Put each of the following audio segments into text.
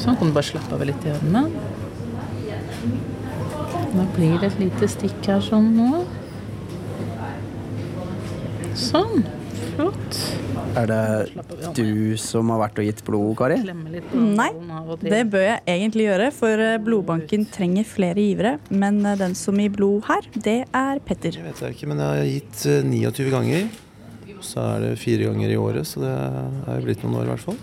Sånn kan du bare slappe av litt i armen. Da blir det et lite stikk her sånn nå. Sånn. Flott. Er det du som har vært og gitt blod, Kari? Nei, det bør jeg egentlig gjøre, for eh, blodbanken trenger flere givere. Men eh, den som gir blod her, det er Petter. Jeg vet jeg ikke, men jeg har gitt eh, 29 ganger. Så er det fire ganger i året, så det er jo blitt noen år i hvert fall.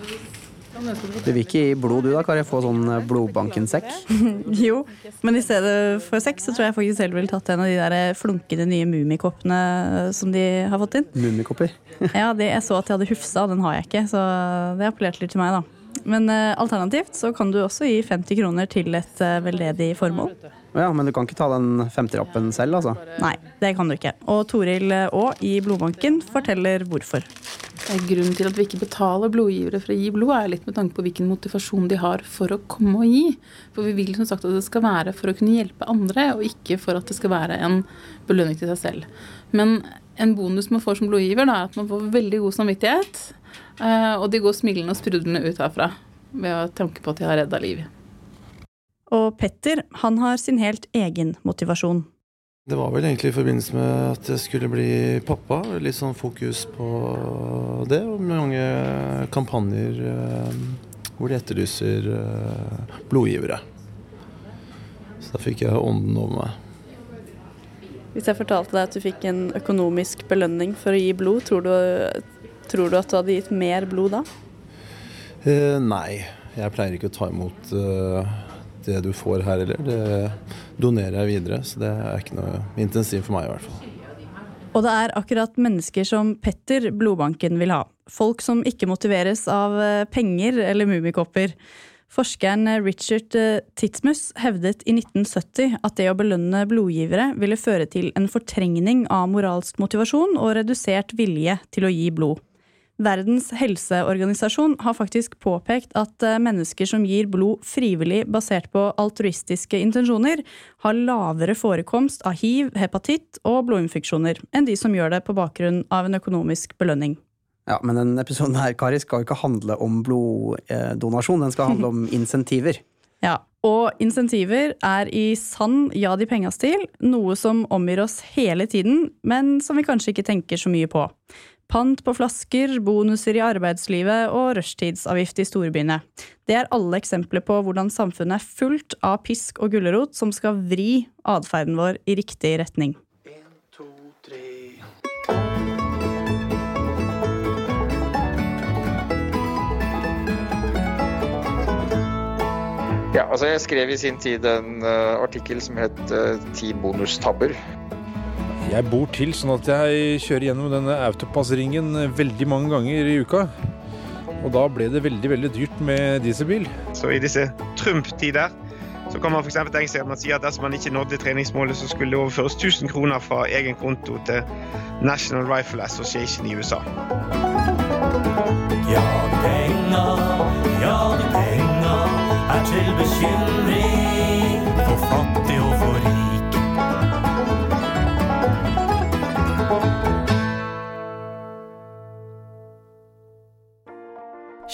Du vil ikke gi blod du da, Kari? Få sånn eh, blodbanken-sekk? Jo, men i stedet for sekk så tror jeg faktisk selv ville tatt en av de der eh, flunkende nye mummikoppene eh, som de har fått inn. Mummikopper? Ja, det, jeg så at de hadde Hufsa, den har jeg ikke, så det appellerte litt til meg, da. Men eh, alternativt så kan du også gi 50 kroner til et eh, veldedig formål. Ja, men du kan ikke ta den femterappen selv, altså? Nei, det kan du ikke. Og Toril Aa i Blodbanken forteller hvorfor. Grunnen til at vi ikke betaler blodgivere for å gi blod, er litt med tanke på hvilken motivasjon de har for å komme og gi. For vi vil som sagt at det skal være for å kunne hjelpe andre, og ikke for at det skal være en belønning til seg selv. Men en bonus man får som blodgiver, da, er at man får veldig god samvittighet. eh, Og de går smilende og sprudlende ut herfra ved å tenke på at de har redda liv. Og Petter han har sin helt egen motivasjon. Det var vel egentlig i forbindelse med at jeg skulle bli pappa. Litt sånn fokus på det, og mange kampanjer eh, hvor de etterlyser eh, blodgivere. Så da fikk jeg ånden over meg. Hvis jeg fortalte deg at du fikk en økonomisk belønning for å gi blod, tror du, tror du at du hadde gitt mer blod da? Eh, nei, jeg pleier ikke å ta imot eh, det du får her heller. Det donerer jeg videre, så det er ikke noe intensivt for meg i hvert fall. Og det er akkurat mennesker som Petter blodbanken vil ha. Folk som ikke motiveres av eh, penger eller mummikopper. Forskeren Richard Titmus Titsmus hevdet i 1970 at det å belønne blodgivere ville føre til en fortrengning av moralsk motivasjon og redusert vilje til å gi blod. Verdens helseorganisasjon har faktisk påpekt at eh, mennesker som gir blod frivillig basert på altruistiske intensjoner, har lavere forekomst av hiv, hepatitt og blodinfeksjoner enn de som gjør det på bakgrunn av en økonomisk belønning. Ja, men denne episoden her, Kari, skal jo ikke handle om bloddonasjon. Den skal handle om insentiver. Ja, og insentiver er i sann ja de penga-stil noe som omgir oss hele tiden, men som vi kanskje ikke tenker så mye på. Pant på flasker, bonuser i arbeidslivet og rushtidsavgift i storbyene. Det er alle eksempler på hvordan samfunnet er fullt av pisk og gulrot som skal vri atferden vår i riktig retning. Ja, altså Jeg skrev i sin tid en uh, artikkel som het uh, 'Ti bonustabber'. Jeg bor til sånn at jeg kjører gjennom denne autopassringen veldig mange ganger i uka. Og da ble det veldig veldig dyrt med dieselbil. Så i disse Trump-tider så kan man f.eks. tenke seg at man sier at dersom man ikke nådde treningsmålet, så skulle det overføres 1000 kroner fra egen konto til National Rifle Association i USA. Ja, penger, penga, ja, de penga er til bekymring for fattig og for rik.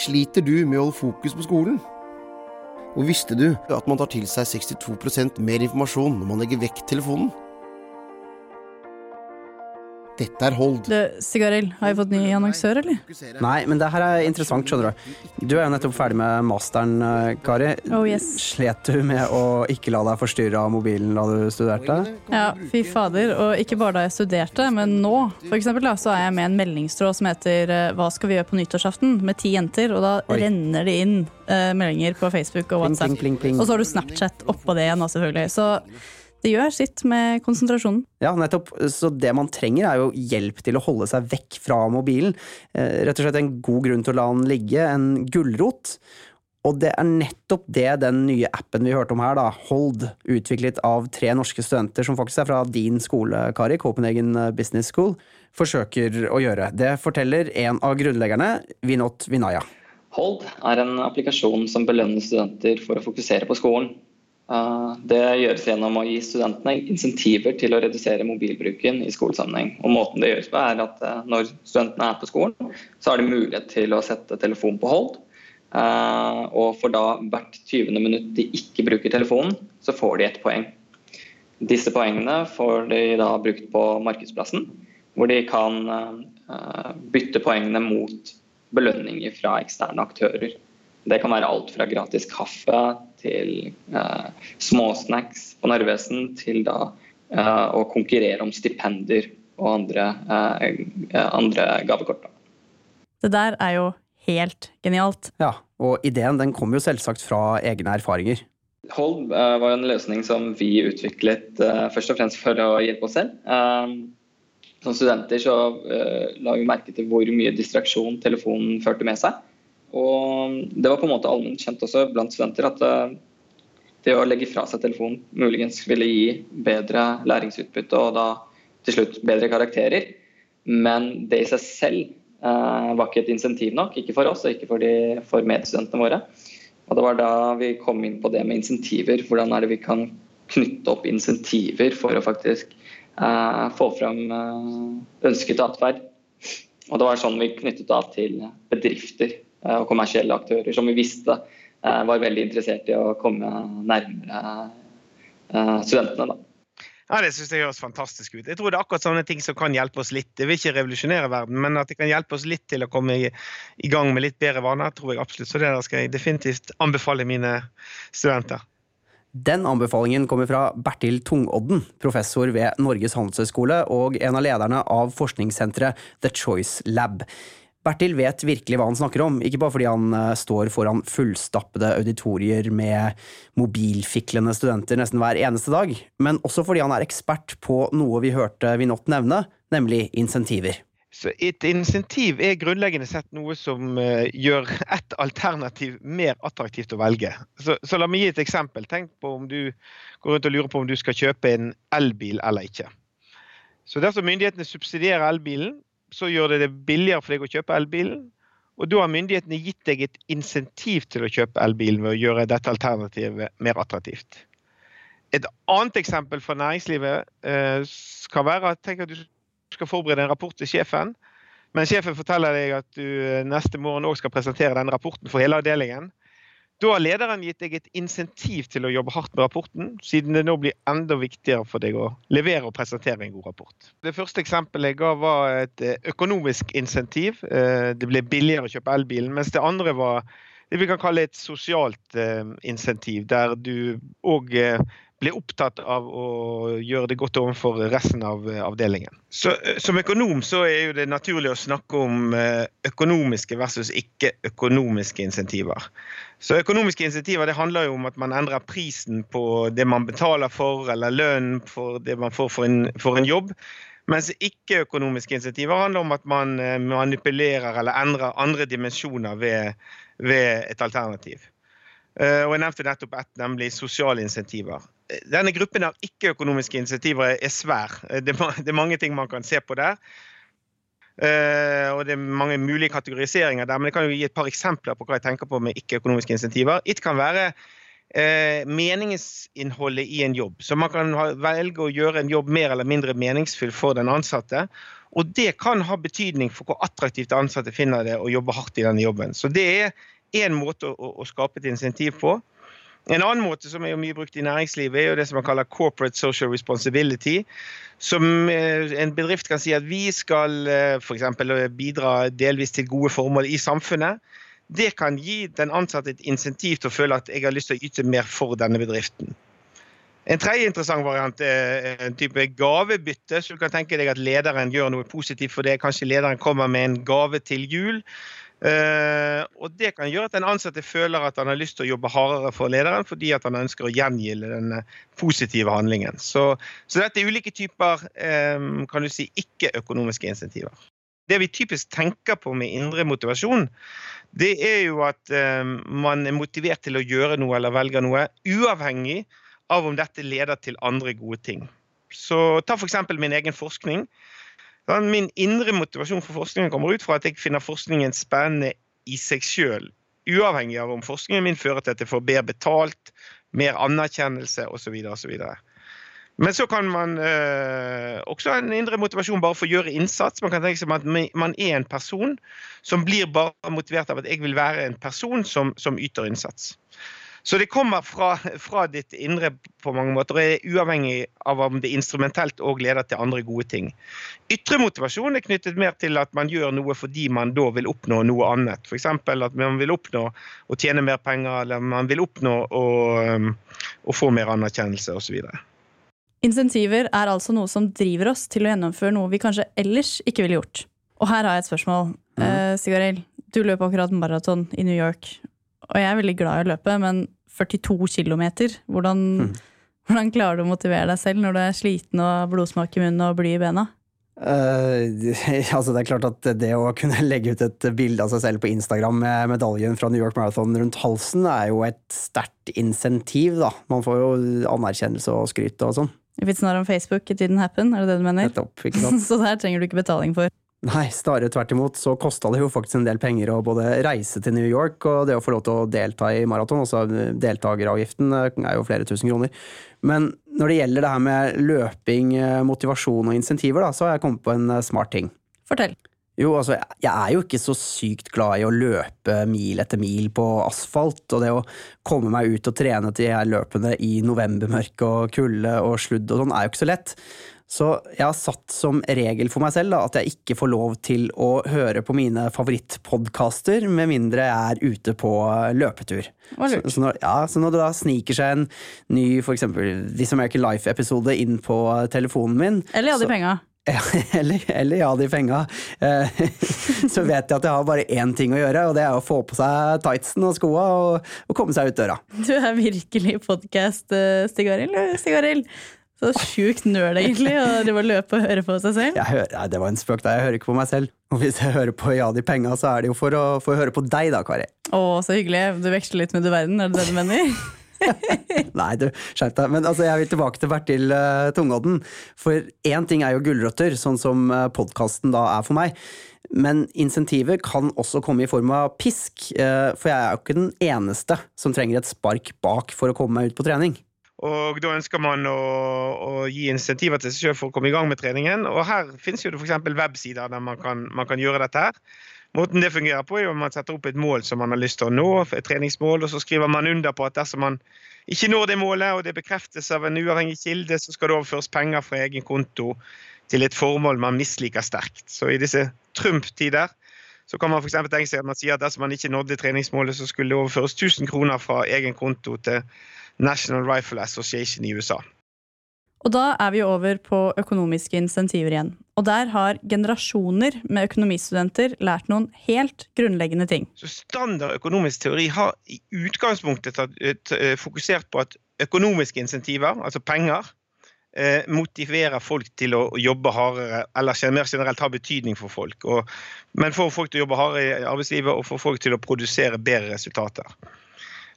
Sliter du med å holde fokus på skolen? Og visste du at man tar til seg 62% mer informasjon når man legger vekk telefonen? Dette er Hold. Du, har vi fått ny annonsør, eller? Nei, men det her er interessant, skjønner du. Du er jo nettopp ferdig med masteren, eh, Kari. Oh, yes. Slet du med å ikke la deg forstyrre av mobilen da du studerte? Ja, fy fader. Og ikke bare da jeg studerte, men nå. For eksempel da, så er jeg med en meldingstråd som heter eh, Hva skal vi gjøre på nyttårsaften? med ti jenter. Og da Oi. renner det inn uh, meldinger på Facebook og WhatsApp. pling, pling, pling. Og så har du Snapchat oppå det igjen, selvfølgelig. Så det gjør sitt med konsentrasjonen. Ja, nettopp. Så det man trenger er jo hjelp til å holde seg vekk fra mobilen. Eh, Rett og slett en god grunn til å la den ligge, en gulrot. Og det er nettopp det den nye appen vi hørte om her, da, Hold, utviklet av tre norske studenter som faktisk er fra din skole, Kari, Copenhagen Business School, forsøker å gjøre. Det forteller en av grunnleggerne, Vinod Vinaya. Hold er en applikasjon som belønner studenter for å fokusere på skolen. Eh, Det gjøres gjennom å gi studentene insentiver til å redusere mobilbruken i skolesammenheng. Og måten det gjøres på er at eh, Når studentene er på skolen, så har de mulighet til å sette telefonen på hold. Eh, Og for da hvert 20. minutt de ikke bruker telefonen, så får de ett poeng. Disse poengene får de da brukt på markedsplassen, hvor de kan bytte poengene mot belønninger fra eksterne aktører. Det kan være alt fra gratis kaffe til eh, småsnacks på Narvesen, til da eh, å konkurrere om stipender og andre, eh, andre gavekort. Det der er jo helt genialt. Ja, og ideen den kommer jo selvsagt fra egne erfaringer. Hold eh, var jo en løsning som vi utviklet eh, først og fremst for å hjelpe oss selv. Eh, som studenter så eh, la vi merke til hvor mye distraksjon telefonen førte med seg. Og det var på en måte allment kjent også blant studenter at eh, det å legge fra seg telefonen muligens ville gi bedre læringsutbytte og da til slutt bedre karakterer. Men det i seg selv eh, var ikke et insentiv nok, ikke for oss og ikke for, de, for medstudentene våre. Og det var da vi kom inn på det med insentiver. Hvordan er det vi kan knytte opp insentiver for å faktisk eh, få fram eh, ønsket atferd. Og det var sånn vi knyttet av til bedrifter og kommersielle aktører som vi visste eh, var veldig interessert i å komme nærmere eh, studentene. da. Ja, Det synes jeg høres fantastisk ut. Jeg tror det er akkurat sånne ting som kan hjelpe oss litt. Det vil ikke revolusjonere verden, men at det kan hjelpe oss litt til å komme i, i gang med litt bedre vaner, tror jeg absolutt. Så det der skal jeg definitivt anbefale mine studenter. Den anbefalingen kommer fra Bertil Tungodden, professor ved Norges handelshøyskole og en av lederne av forskningssenteret The Choice Lab. Bertil vet virkelig hva han snakker om, ikke bare fordi han eh, står foran fullstappede auditorier med mobilfiklende studenter nesten hver eneste dag, men også fordi han er ekspert på noe vi hørte Vinott nevne, nemlig insentiver. Så Et insentiv er grunnleggende sett noe som eh, gjør ett alternativ mer attraktivt å velge. Så, så La meg gi et eksempel. Tenk på om du går rundt og lurer på om du skal kjøpe en elbil eller ikke. Så Dersom myndighetene subsidierer elbilen, så gjør det det billigere for deg å kjøpe elbilen. Og da har myndighetene gitt deg et insentiv til å kjøpe elbilen ved å gjøre dette alternativet mer attraktivt. Et annet eksempel fra næringslivet eh, kan være at at du skal forberede en rapport til sjefen, men sjefen forteller deg at du eh, neste morgen òg skal presentere den rapporten for hele avdelingen. Da har lederen gitt deg et insentiv til å jobbe hardt med rapporten, siden det nå blir enda viktigere for deg å levere og presentere en god rapport. Det første eksempelet jeg ga var et eh, økonomisk insentiv. Eh, Det ble billigere å kjøpe elbilen. Mens det andre var det vi kan kalle et sosialt eh, insentiv, der du òg ble opptatt av å gjøre det godt overfor resten av eh, avdelingen. Så, eh, som økonom så er jo det naturlig å snakke om eh, økonomiske versus ikke-økonomiske insentiver. Så Økonomiske insentiver det handler jo om at man endrer prisen på det man betaler for, eller lønnen for det man får for en, for en jobb. Mens ikke-økonomiske insentiver handler om at man manipulerer eller endrer andre dimensjoner ved, ved et alternativ. Og Jeg nevnte nettopp ett, nemlig sosiale insentiver. Denne gruppen av ikke-økonomiske insentiver er svær. Det er mange ting man kan se på der. Eh, og det er mange mulige kategoriseringer der, men jeg kan jo gi et par eksempler på hva jeg tenker på med ikke-økonomiske insentiver. It kan være eh, meningsinnholdet i en jobb. Så man kan velge å gjøre en jobb mer eller mindre meningsfull for den ansatte. Og det kan ha betydning for hvor attraktivt ansatte finner det å jobbe hardt i denne jobben. Så det er én måte å skape et insentiv på. En annen måte som er mye brukt i næringslivet, er jo det som man kaller corporate social responsibility. Som eh, en bedrift kan si at vi skal eh, f.eks. bidra delvis til gode formål i samfunnet. Det kan gi den ansatte et insentiv til å føle at jeg har lyst til å yte mer for denne bedriften. En tredje interessant variant er en type gavebytte. så du kan tenke deg at Lederen gjør noe positivt for det. Kanskje lederen kommer med en gave til jul. Eh, og Det kan gjøre at den ansatte føler at han har lyst til å jobbe hardere for lederen fordi at han ønsker å gjengilde den positive handlingen. Så, så dette er ulike typer eh, kan du si, ikke-økonomiske insentiver. Det vi typisk tenker på med indre motivasjon, det er jo at eh, man er motivert til å gjøre noe eller velge noe, uavhengig av om dette leder til andre gode ting. Så Ta f.eks. min egen forskning. Min indre motivasjon for forskningen kommer ut fra at jeg finner forskningen spennende i seg sjøl. Uavhengig av om forskningen min fører til at jeg får bedre betalt, mer anerkjennelse osv. osv. Men så kan man øh, også ha en indre motivasjon bare for å gjøre innsats. Man kan tenke seg at man er en person som blir bare motivert av at jeg vil være en person som, som yter innsats. Så det kommer fra, fra, ditt indre på mange måter, og er uavhengig av om det instrumentelt òg leder til andre gode ting. Ytre motivasjon er knyttet mer til at man gjør noe fordi man da vil oppnå noe annet. F.eks. at man vil oppnå å tjene mer penger, eller man vil oppnå å, um, å få mer anerkjennelse osv. Insentiver er altså noe som driver oss til å gjennomføre noe vi kanskje ellers ikke ville gjort. Og her har jeg et spørsmål. Mm. Uh, Sigarild, du løp akkurat maraton i New York. Og jeg er veldig glad i å løpe, men 42 km, hvordan, mm. hvordan klarer du å motivere deg selv når du er sliten og blodsmak i munnen og bly i bena? Uh, altså det er klart at det å kunne legge ut et bilde av seg selv på Instagram med medaljen fra New York Marathon rundt halsen, er jo et sterkt insentiv, da. Man får jo anerkjennelse og skryt og sånn. It's not on Facebook, it didn't happen, er det det du mener? Nettopp, ikke sant? så der trenger du ikke betaling for. Nei, snarere tvert imot. Så kosta det jo faktisk en del penger å både reise til New York og det å få lov til å delta i maraton. Altså deltakeravgiften eh, er jo flere tusen kroner. Men når det gjelder det her med løping, eh, motivasjon og insentiver, da, så har jeg kommet på en eh, smart ting. Fortell. Jo, altså, jeg er jo ikke så sykt glad i å løpe mil etter mil på asfalt, og det å komme meg ut og trene til jeg er løpende i novembermørke og kulde og sludd og sånn, er jo ikke så lett. Så jeg har satt som regel for meg selv da, at jeg ikke får lov til å høre på mine favorittpodkaster med mindre jeg er ute på løpetur. Så, så, når, ja, så, når, det da sniker seg en ny for eksempel This American Life-episode inn på telefonen min Eller ja, de penga. eller, eller, ja, de penga. Eh, så vet jeg at jeg har bare én ting å gjøre, og det er å få på seg tightsen og skoa og, og komme seg ut døra. Du er virkelig podkast-Stig eh, Arild. Så sjukt nøl, egentlig, å drive løpe og høre på seg selv. Hører, ja, det var en spøk, da. Jeg hører ikke på meg selv. Og hvis jeg hører på Ja, de penga, så er det jo for å, få høre på deg, da, Kari. Å, så hyggelig. Du veksler litt med du verden, er det det du mener? Nei, du, skjerp deg. Men altså, jeg vil tilbake til Bertil uh, Tungodden. For én ting er jo gulrøtter, sånn som uh, eh, podkasten da er for meg. Men insentiver kan også komme i form av pisk. Uh, for jeg er jo ikke den eneste som trenger et spark bak for å komme meg ut på trening. Og Da ønsker man å, å gi insentiver til seg selv for å komme i gang med treningen. Og Her finnes jo det f.eks. websider der man kan, man kan gjøre dette. her. Måten det fungerer på er at Man setter opp et mål som man har lyst til å nå, et treningsmål, og så skriver man under på at dersom man ikke når det målet, og det bekreftes av en uavhengig kilde, så skal det overføres penger fra egen konto til et formål man misliker sterkt. Så i disse Trump-tider så kan man f.eks. tenke seg at man sier at dersom man ikke nådde treningsmålet, så skulle det overføres 1000 kroner fra egen konto til National Rifle Association i USA. Og da er vi over på økonomiske insentiver igjen. Og der har generasjoner med økonomistudenter lært noen helt grunnleggende ting. Så Standard økonomisk teori har i utgangspunktet eh, fokusert på at økonomiske insentiver, altså penger, eh, motiverer folk til å jobbe hardere, eller mer generelt ha betydning for folk. Og, men får folk til å jobbe hardere i arbeidslivet og får folk til å produsere bedre resultater.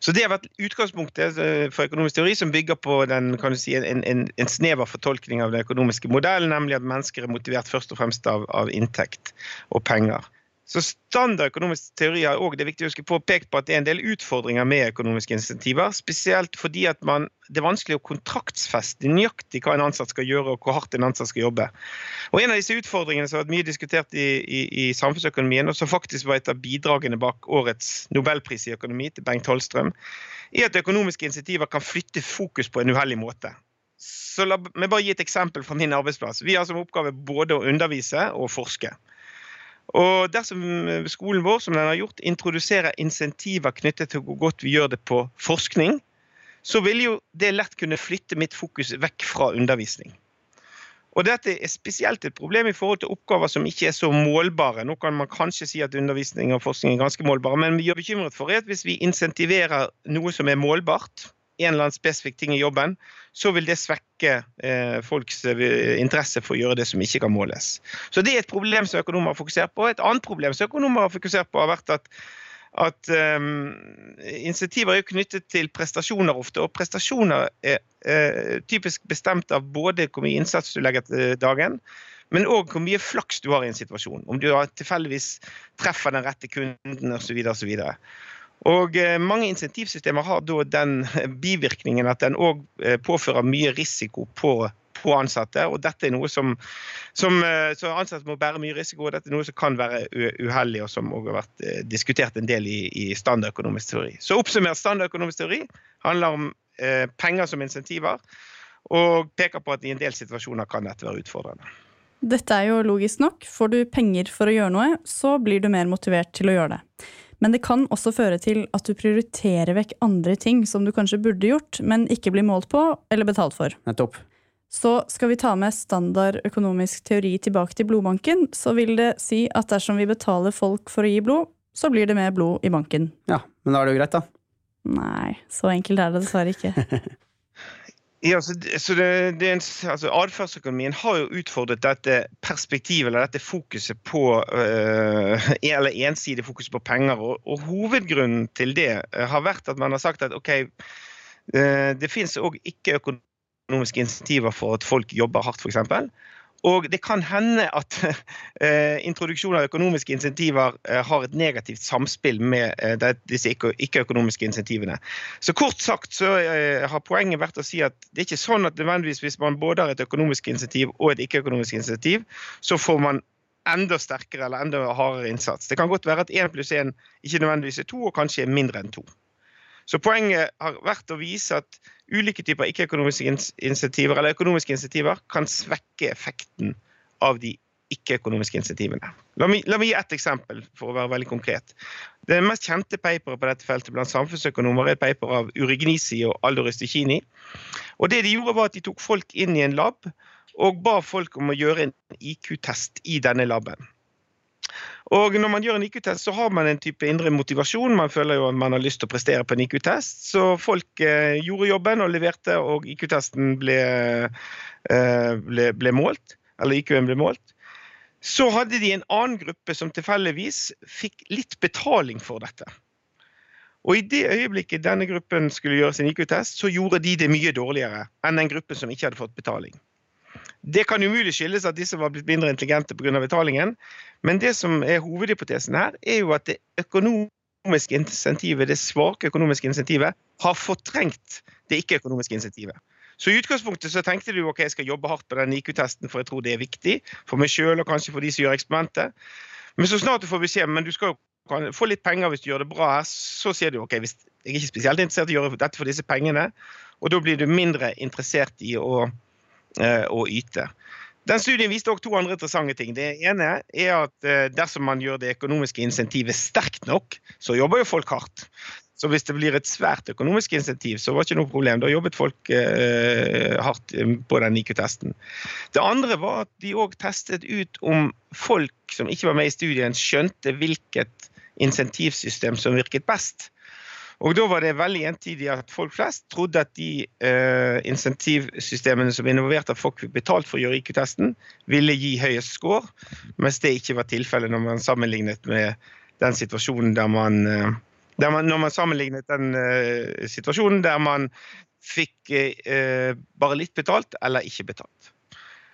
Så Det har vært utgangspunktet eh, for økonomisk teori, som bygger på den, si, en, en, en, snever fortolkning av den økonomiske modellen, nemlig at mennesker er motivert først og fremst av, av inntekt og penger. Så Standard økonomisk teori har på, pekt på at det er en del utfordringer med økonomiske insentiver. Spesielt fordi man, det er vanskelig å kontraktsfeste nøyaktig hva en ansatt skal gjøre og hvor hardt en ansatt skal jobbe. Og En av disse utfordringene som har vært mye diskutert i, i, i samfunnsøkonomien, og som faktisk var et av bidragene bak årets nobelpris i økonomi til Bengt Holstrøm, er at økonomiske insentiver kan flytte fokus på en uheldig måte. Så La meg bare gi et eksempel fra min arbeidsplass. Vi har som oppgave både å undervise og forske. Og dersom skolen vår som den har gjort, introduserer insentiver knyttet til hvor godt vi gjør det på forskning, så vil jo det lett kunne flytte mitt fokus vekk fra undervisning. Og Dette er spesielt et problem i forhold til oppgaver som ikke er så målbare. Nå kan man kanskje si at undervisning og forskning er ganske målbare, men vi er bekymret for at hvis vi insentiverer noe som er målbart, en eller annen spesifikk ting i jobben, så vil det svekke eh, folks eh, interesse for å gjøre det som ikke kan måles. Så det er et problem som økonomer har fokusert på. Et annet problem som økonomer har fokusert på, har vært at, at um, insentiver er knyttet til prestasjoner ofte. Og prestasjoner er uh, typisk bestemt av både hvor mye innsats du legger til dagen, men òg hvor mye flaks du har i en situasjon. Om du tilfeldigvis treffer den rette kunden osv. osv. Og eh, Mange insentivsystemer har da den bivirkningen at den òg påfører mye risiko på, på ansatte. og Dette er noe som, som så ansatte må bære mye risiko, og dette er noe som kan være uheldig, og som også har vært eh, diskutert en del i, i standardøkonomisk teori. Så Oppsummert standardøkonomisk teori handler om eh, penger som insentiver, og peker på at i en del situasjoner kan dette være utfordrende. Dette er jo logisk nok. Får du penger for å gjøre noe, så blir du mer motivert til å gjøre det. Men det kan også føre til at du prioriterer vekk andre ting som du kanskje burde gjort, men ikke blir målt på eller betalt for. Nettopp. Så skal vi ta med standard økonomisk teori tilbake til blodbanken, så vil det si at dersom vi betaler folk for å gi blod, så blir det mer blod i banken. Ja, men da er det jo greit, da. Nei, så enkelt er det dessverre ikke. Ja, så så det, det en, altså Atferdsøkonomien har jo utfordret dette perspektivet, eller dette fokuset på øh, Eller ensidig fokus på penger. Og, og hovedgrunnen til det øh, har vært at man har sagt at OK, øh, det fins òg ikke-økonomiske insentiver for at folk jobber hardt, f.eks. Og det kan hende at eh, introduksjon av økonomiske insentiver eh, har et negativt samspill med eh, disse ikke- ikke-økonomiske insentivene. Så kort sagt så har poenget vært å si at det er ikke sånn at nødvendigvis hvis man både har et økonomisk insentiv og et ikke-økonomisk insentiv, så får man enda sterkere eller enda hardere innsats. Det kan godt være at én pluss én ikke nødvendigvis er to, og kanskje er mindre enn to. Så poenget har vært å vise at ulike typer ikke-økonomiske ins- insentiver eller økonomiske insentiver kan svekke effekten av de ikke-økonomiske insentivene. La meg gi ett eksempel for å være veldig konkret. Det mest kjente paperet på dette feltet blant samfunnsøkonomer er et paper av Urignisi og Aldo Rusticini. Og det de gjorde var at De tok folk inn i en lab og ba folk om å gjøre en IQ-test i denne laben. Og når man gjør en IQ-test, så har man en type indre motivasjon. Man føler jo at man har lyst til å prestere på en IQ-test. Så folk eh, gjorde jobben og leverte, og IQ-testen ble, eh, ble, ble målt. Eller IQ-en ble målt. Så hadde de en annen gruppe som tilfeldigvis fikk litt betaling for dette. Og i det øyeblikket denne gruppen skulle gjøre sin IQ-test, så gjorde de det mye dårligere enn den gruppen som ikke hadde fått betaling. Det kan umulig skyldes at disse var blitt mindre intelligente pga. betalingen, men det som er hovedhypotesen her, er jo at det økonomiske insentivet, det svake økonomiske insentivet, har fortrengt det ikke-økonomiske insentivet. Så i utgangspunktet så tenkte du ok, jeg skal jobbe hardt på den IQ-testen, for jeg tror det er viktig for meg sjøl og kanskje for de som gjør eksperimentet. Men så snart du får beskjed men du skal jo få litt penger hvis du gjør det bra her, så sier du ok, hvis jeg er ikke spesielt interessert i å gjøre dette for disse pengene, og da blir du mindre interessert i å eh, å yte. Den studien viste også to andre interessante ting. Det ene er at eh, dersom man gjør det økonomiske insentivet sterkt nok, så jobber jo folk hardt. Så hvis det blir et svært økonomisk insentiv, så var det ikke noe problem. Da jobbet folk eh, hardt eh, på den IQ-testen. Det andre var at de òg testet ut om folk som ikke var med i studien, skjønte hvilket insentivsystem som virket best. Og da var det veldig entydig at folk flest trodde at de eh, insentivsystemene som involverte at folk fikk betalt for å gjøre IQ-testen, ville gi høyest score, mens det ikke var tilfellet når man sammenlignet med den situasjonen der man, eh, der man Når man sammenlignet den eh, situasjonen der man fikk eh, bare litt betalt eller ikke betalt.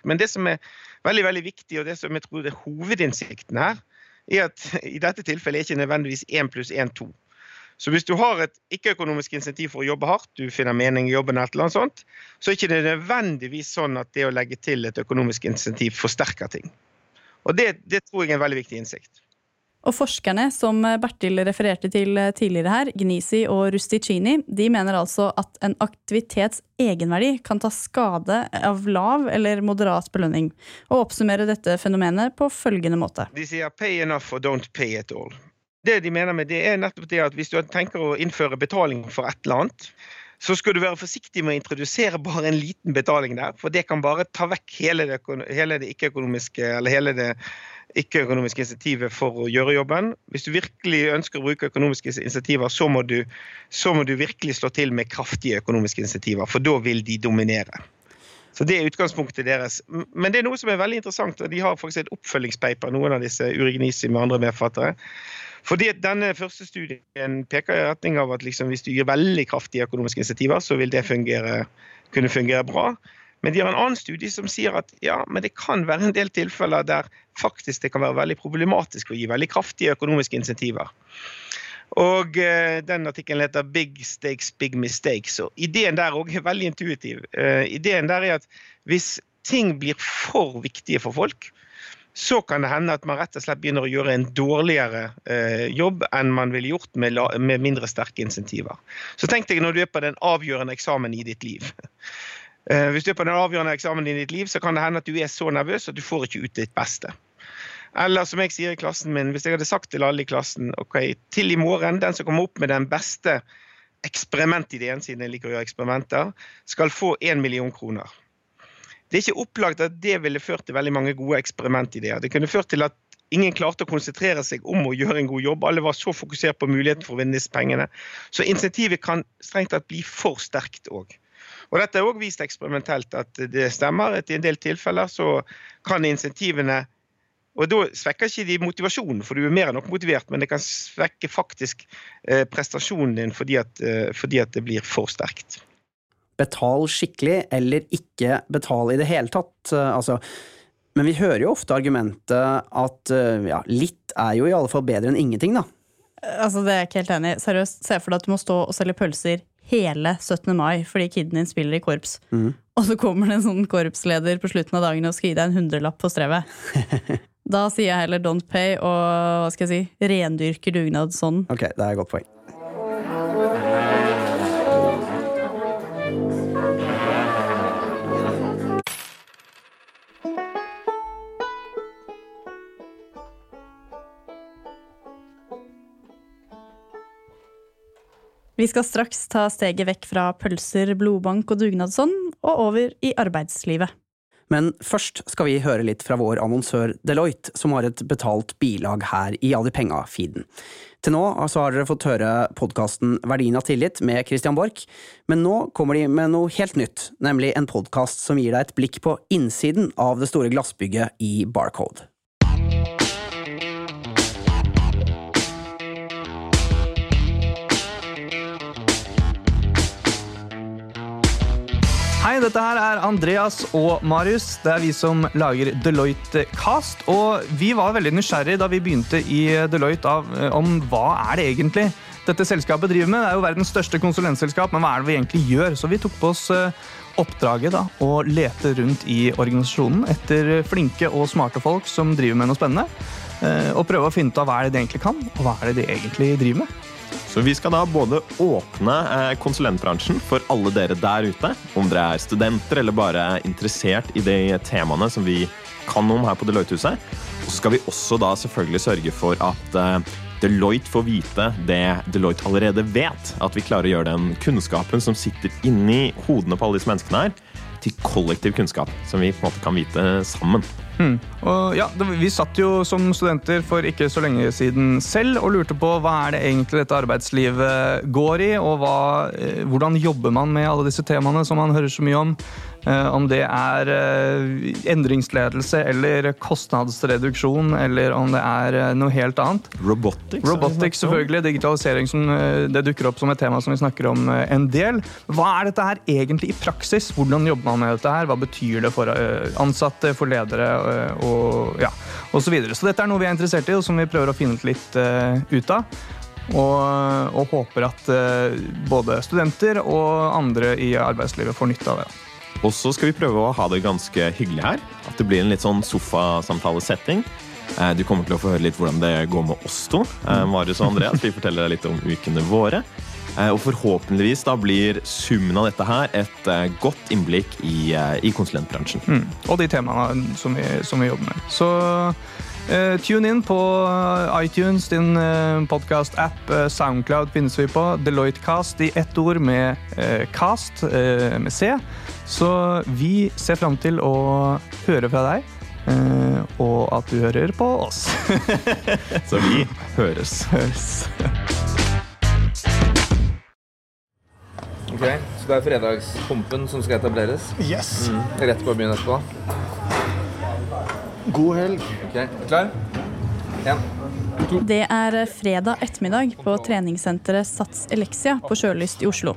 Men det som er veldig veldig viktig, og det som jeg tror er hovedinnsikten her, er at i dette tilfellet er ikke nødvendigvis 1 pluss 1 2. Så hvis du har et ikke-økonomisk insentiv for å jobbe hardt, du finner mening i jobben, eller noe sånt, så er det ikke nødvendigvis sånn at det å legge til et økonomisk insentiv forsterker ting. Og det, det tror jeg er en veldig viktig innsikt. Og forskerne som Bertil refererte til tidligere her, Gnisi og Rusticini, de mener altså at en aktivitets egenverdi kan ta skade av lav eller moderat belønning, og oppsummere dette fenomenet på følgende måte. De sier 'pay enough or don't pay at all'. Det de mener med det er nettopp det at hvis du tenker å innføre betaling for et eller annet, så skal du være forsiktig med å introdusere bare en liten betaling der, for det kan bare ta vekk hele det, hele det ikke-økonomiske eller hele det ikke-økonomiske insentivet for å gjøre jobben. Hvis du virkelig ønsker å bruke økonomiske insentiver, så må du, så må du virkelig slå til med kraftige økonomiske insentiver, for da vil de dominere. Så Det er utgangspunktet deres. Men det er noe som er veldig interessant. og De har faktisk et oppfølgingspaper, noen av disse Urignisi med andre medfattere. Fordi denne første studien peker i retning av at liksom hvis du gir veldig kraftige økonomiske insentiver, så vil det fungere, kunne fungere bra. Men de har en annen studie som sier at ja, men det kan være en del tilfeller der faktisk det kan være veldig problematisk å gi veldig kraftige økonomiske insentiver. Og eh, Den artikkelen heter 'Big Stakes, Big Mistakes'. Og Ideen der også er veldig intuitiv. Eh, ideen der er at hvis ting blir for viktige for folk, så kan det hende at man rett og slett begynner å gjøre en dårligere eh, jobb enn man ville gjort med, la, med mindre sterke insentiver. Så tenk deg når du er på den avgjørende eksamen i ditt liv. Eh, hvis du er på den avgjørende eksamen i ditt liv, så kan det hende at du er så nervøs at du får ikke ut ditt beste. Eller som jeg sier i klassen min, hvis jeg hadde sagt til alle i klassen ok, til i morgen, den som kommer opp med den beste eksperimentideen, siden jeg liker å gjøre eksperimenter, skal få én million kroner. Det er ikke opplagt at det ville ført til veldig mange gode eksperimentideer. Det kunne ført til at ingen klarte å konsentrere seg om å gjøre en god jobb. Alle var så fokusert på muligheten for å vinne disse pengene. Så insentivet kan strengt tatt bli for sterkt òg. Og dette er også vist eksperimentelt at det stemmer. at I en del tilfeller så kan insentivene og Da svekker ikke de motivasjonen, for du er mer enn nok motivert, men det kan svekke faktisk eh, prestasjonen din fordi at, eh, fordi at det blir for sterkt. Betal skikkelig, eller ikke betal i det hele tatt. eh, Altså, men vi hører jo ofte argumentet at eh, ja, litt er jo i alle fall bedre enn ingenting, da. Altså, det er jeg ikke helt enig i. Seriøst, se for deg at du må stå og selge pølser hele 17. mai fordi kiden din spiller i korps. Mm. Og så kommer det en sånn korpsleder på slutten av dagen og skal gi deg en hundrelapp på strevet. Da sier jeg heller don't pay og hva skal jeg si, rendyrker dugnad sånn. Ok, det er et godt poeng. Vi skal straks ta steget vekk fra pølser, blodbank og dugnadsånd og over i arbeidslivet. Men først skal vi høre litt fra vår annonsør Deloitte, som har et betalt bilag her i Alle penga-feeden. Til nå altså, har dere fått høre podkasten Verdien av tillit med Christian Borch, men nå kommer de med noe helt nytt, nemlig en podkast som gir deg et blikk på innsiden av det store glassbygget i Barcode. Dette her er Andreas og Marius. Det er vi som lager Deloitte Cast. Og vi var veldig nysgjerrige da vi begynte i Deloitte av, eh, om hva er det egentlig dette selskapet driver med. Det er jo verdens største konsulentselskap, men hva er det vi egentlig gjør? Så vi tok på oss eh, oppdraget da, å lete rundt i organisasjonen etter flinke og smarte folk som driver med noe spennende. eh, Og prøve å finne ut av hva er det de egentlig kan, og hva er det de egentlig driver med. Så vi skal da både åpne eh, konsulentbransjen for alle dere der ute, om dere er studenter eller bare er interessert i de temaene som vi kan om her på Deloitte-huset. Og så skal vi også da selvfølgelig sørge for at eh, Deloitte får vite det Deloitte allerede vet. At vi klarer å gjøre den kunnskapen som sitter inni hodene på alle disse menneskene her, til kollektiv kunnskap som vi på en måte kan vite sammen. Hmm. Og ja, Vi satt jo som studenter for ikke så lenge siden selv og lurte på hva er det egentlig dette arbeidslivet går i, og hva, eh, hvordan jobber man med alle disse temaene som man hører så mye om. Eh, om det er eh, endringsledelse eller kostnadsreduksjon, eller om det er eh, noe helt annet. Robotics. Robotics, selvfølgelig. Digitalisering som det dukker opp som et tema som vi snakker om en del. Hva er dette her egentlig i praksis? Hvordan jobber man med dette her? Hva betyr det for ansatte, for ledere og ja, osv. så videre. Så dette er noe vi er interessert i, og som vi prøver å finne litt ut av. Og, og håper at både studenter og andre i arbeidslivet får nytte av det. Og så skal vi prøve å ha det ganske hyggelig her. At det blir en litt sånn sofasamtalesetting. Eh, Du kommer til å få høre litt hvordan det går med oss to. eh, Marius og Andreas. Vi forteller deg litt om ukene våre. Eh, Og forhåpentligvis da blir summen av dette her et godt innblikk i, i konsulentbransjen. Mm. Og de temaene som vi, som vi jobber med. Så uh, tune inn på iTunes, din uh, podkast-app. Soundcloud finnes vi på. Deloitte Cast i ett ord med uh, cast med C. Så vi ser fram til å høre fra deg. eh, og at du hører på oss. Så vi høres. høres. Ok, Så det er fredagspumpen som skal etableres? Yes. Mm. Rett på byen etterpå? God helg. Ok, Klar? En. Det er fredag ettermiddag på treningssenteret Sats Elexia på Sjølyst i Oslo.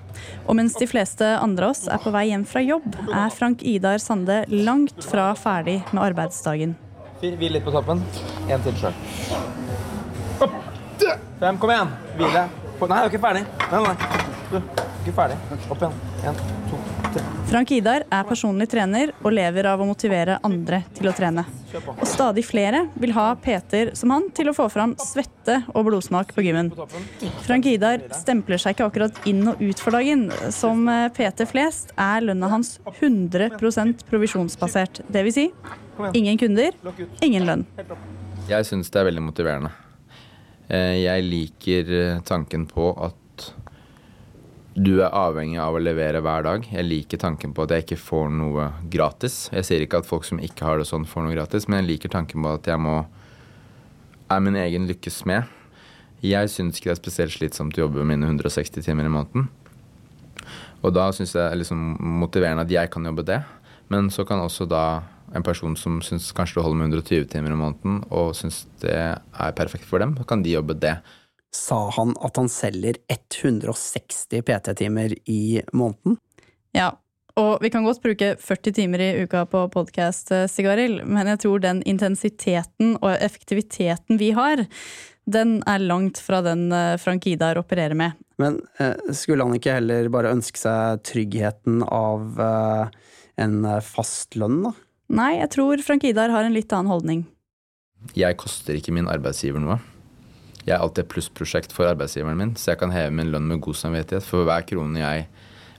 Og mens de fleste andre av oss er på vei hjem fra jobb, er Frank Idar Sande langt fra ferdig med arbeidsdagen. Hvil litt på toppen. En til sjøl. Fem, kom igjen. Hvile. Nei, du er ikke ferdig. Nei, nei. Du, ikke ferdig. Opp igjen. En, to, tre. Frank Idar er personlig trener og lever av å motivere andre til å trene. Og stadig flere vil ha Peter som han til å få fram svette og blodsmak på gymmen. Frank Idar stempler seg ikke akkurat inn og ut for dagen. Som eh, Peter flest er lønna hans 100% provisjonsbasert. Dvs. Si, ingen kunder, ingen lønn. Jeg syns det er veldig motiverende. Eh, Jeg liker eh, tanken på at du er avhengig av å levere hver dag. Jeg liker tanken på at jeg ikke får noe gratis. Jeg sier ikke at folk som ikke har det sånn, får noe gratis, men jeg liker tanken på at jeg må er min egen lykkes smed. Jeg syns ikke det er spesielt slitsomt å jobbe mine 160 timer i måneden. Og da syns jeg det er liksom motiverende at jeg kan jobbe det. Men så kan også da en person som syns kanskje det holder med 120 timer i måneden, og syns det er perfekt for dem, kan de jobbe det. Sa han at han selger 160 PT-timer i måneden? Ja, og vi kan godt bruke 40 timer i uka på podkast, Sigarild, men jeg tror den intensiteten og effektiviteten vi har, den er langt fra den eh, Frank Idar opererer med. Men eh, skulle han ikke heller bare ønske seg tryggheten av eh, en eh, fast lønn, da? Nei, jeg tror Frank Idar har en litt annen holdning. Jeg koster ikke min arbeidsgiver noe. Jeg er alltid et plussprosjekt for arbeidsgiveren min, så jeg kan heve min lønn med god samvittighet. For hver krone jeg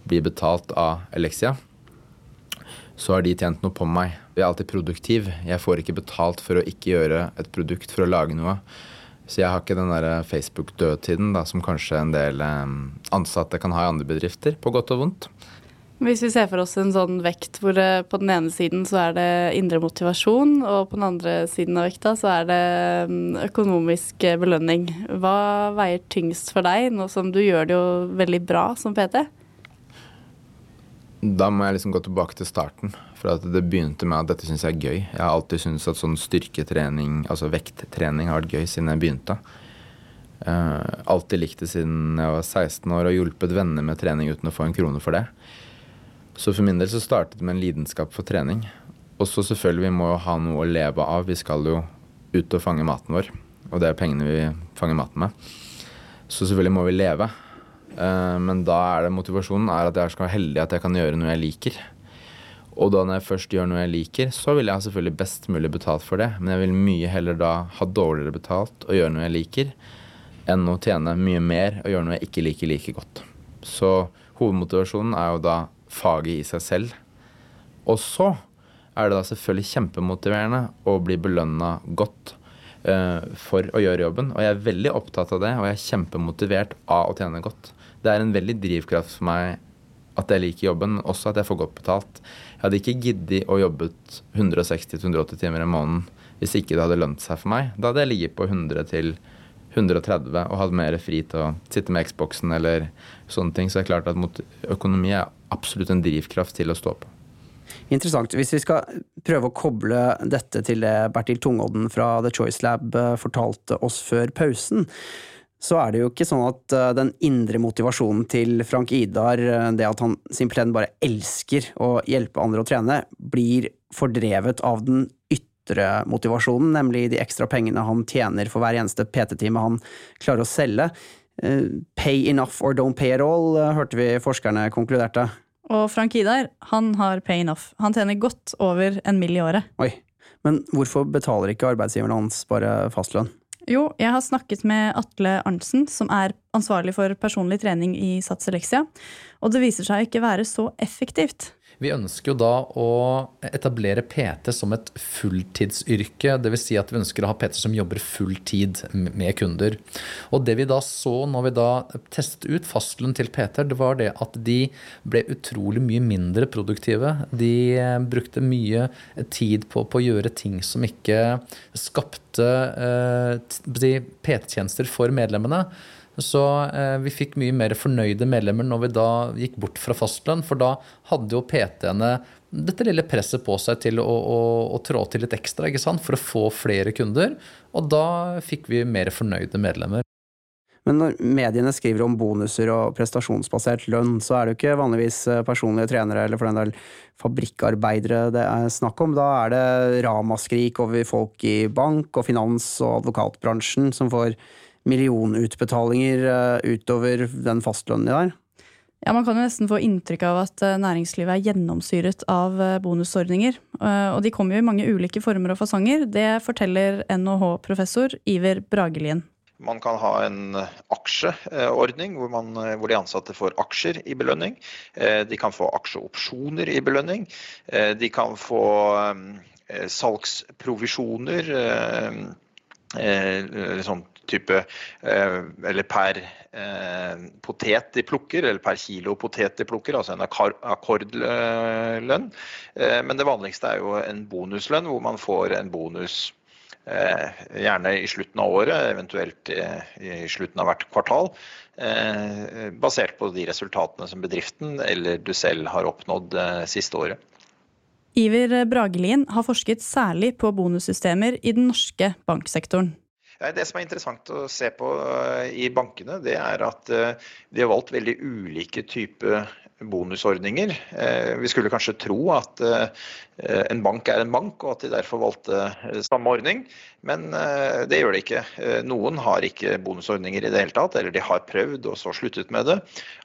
blir betalt av Elixia, så har de tjent noe på meg. Jeg er alltid produktiv. Jeg får ikke betalt for å ikke gjøre et produkt, for å lage noe. Så jeg har ikke den der Facebook-dødtiden som kanskje en del eh, ansatte kan ha i andre bedrifter, på godt og vondt. Hvis vi ser for oss en sånn vekt hvor det, på den ene siden så er det indre motivasjon, og på den andre siden av vekta så er det mm, økonomisk belønning. Hva veier tyngst for deg, nå som du gjør det jo veldig bra som PT? Da må jeg liksom gå tilbake til starten. For det begynte med at dette syns jeg er gøy. Jeg har alltid syntes at sånn styrketrening, altså vekttrening, har vært gøy siden jeg begynte. Uh, alltid likt det siden jeg var 16 år og hjulpet venner med trening uten å få en krone for det. Så for min del så startet det med en lidenskap for trening. Og så selvfølgelig, vi må jo ha noe å leve av. Vi skal jo ut og fange maten vår. Og det er pengene vi fanger maten med. Så selvfølgelig må vi leve. Eh, Men da er det motivasjonen er at jeg skal være heldig at jeg kan gjøre noe jeg liker. Og da når jeg først gjør noe jeg liker, så vil jeg ha selvfølgelig best mulig betalt for det. Men jeg vil mye heller da ha dårligere betalt og gjøre noe jeg liker, enn å tjene mye mer og gjøre noe jeg ikke liker like godt. Så hovedmotivasjonen er jo da faget i seg selv. Og så er det da selvfølgelig kjempemotiverende å bli belønna godt uh, for å gjøre jobben. Og jeg er veldig opptatt av det, og jeg er kjempemotivert av å tjene godt. Det er en veldig drivkraft for meg at jeg liker jobben, men også at jeg får godt betalt. Jeg hadde ikke giddet å jobbe 160-180 timer i måneden hvis ikke det hadde lønt seg for meg. Da hadde jeg ligget på 100 til 130 og hadde mer fri til å sitte med Xboxen eller sånne ting. Så det er klart at mot- økonomi er absolutt en drivkraft til å stå på. Interessant. Hvis vi skal prøve å koble dette til det Bertil Tungodden fra The Choice Lab eh, fortalte oss før pausen, så er det jo ikke sånn at eh, den indre motivasjonen til Frank Idar, eh, det at han simpelthen bare elsker å hjelpe andre å trene, blir fordrevet av den ytre motivasjonen, nemlig de ekstra pengene han tjener for hver eneste PT-time han klarer å selge. Eh, Pay enough or don't pay at all, eh, hørte vi forskerne konkluderte. Og Frank Idar, han har pay enough. Han tjener godt over en mill i året. Oi, men hvorfor betaler ikke arbeidsgiveren hans bare fastlønn? Jo, jeg har snakket med Atle Arntzen, som er ansvarlig for personlig trening i Sats Elexia, og det viser seg ikke være så effektivt. Vi ønsker jo da å etablere PT som et fulltidsyrke. Dvs. Si at vi ønsker å ha PT som jobber fulltid med kunder. Og det vi da så når vi da testet ut fastlønn til PT-er, det var det at de ble utrolig mye mindre produktive. De brukte mye tid på, på å gjøre ting som ikke skapte eh, PT-tjenester for medlemmene. Så eh, vi fikk mye mer fornøyde medlemmer når vi da gikk bort fra fastlønn, for da hadde jo PT-ene dette lille presset på seg til å, å, å trå til litt ekstra for å få flere kunder. Og da fikk vi mer fornøyde medlemmer. Men når mediene skriver om bonuser og prestasjonsbasert lønn, så er det jo ikke vanligvis eh, personlige trenere eller for den del fabrikkarbeidere det er snakk om. Da er det ramaskrik over folk i bank og finans og advokatbransjen som får millionutbetalinger eh, utover den fastlønnen de har. Ja, Man kan jo nesten få inntrykk av at eh, næringslivet er gjennomsyret av eh, bonusordninger. Og de kommer jo i mange ulike former og fasonger. Det forteller NHH-professor Iver Bragelien. Man kan ha en aksjeordning hvor, man, hvor de ansatte får aksjer i belønning. Eh, De kan få aksjeopsjoner i belønning. Eh, De kan få eh, salgsprovisjoner. eller eh, Sånn type eh, Eller per eh, potet de plukker, eller per kilo potet de plukker, altså en akkordlønn. Eh, Men det vanligste er jo en bonuslønn, hvor man får en bonus gjerne i slutten av året, eventuelt i slutten av hvert kvartal. Basert på de resultatene som bedriften eller du selv har oppnådd siste året. Iver Bragelien har forsket særlig på bonussystemer i den norske banksektoren. Det som er interessant å se på eh, i bankene, det er at eh, de har valgt veldig ulike typer bonusordninger. Eh, Vi skulle kanskje tro at en bank er en bank, og at de derfor valgte samme ordning, men det gjør de ikke. Noen har ikke bonusordninger i det hele tatt, eller de har prøvd og så sluttet med det.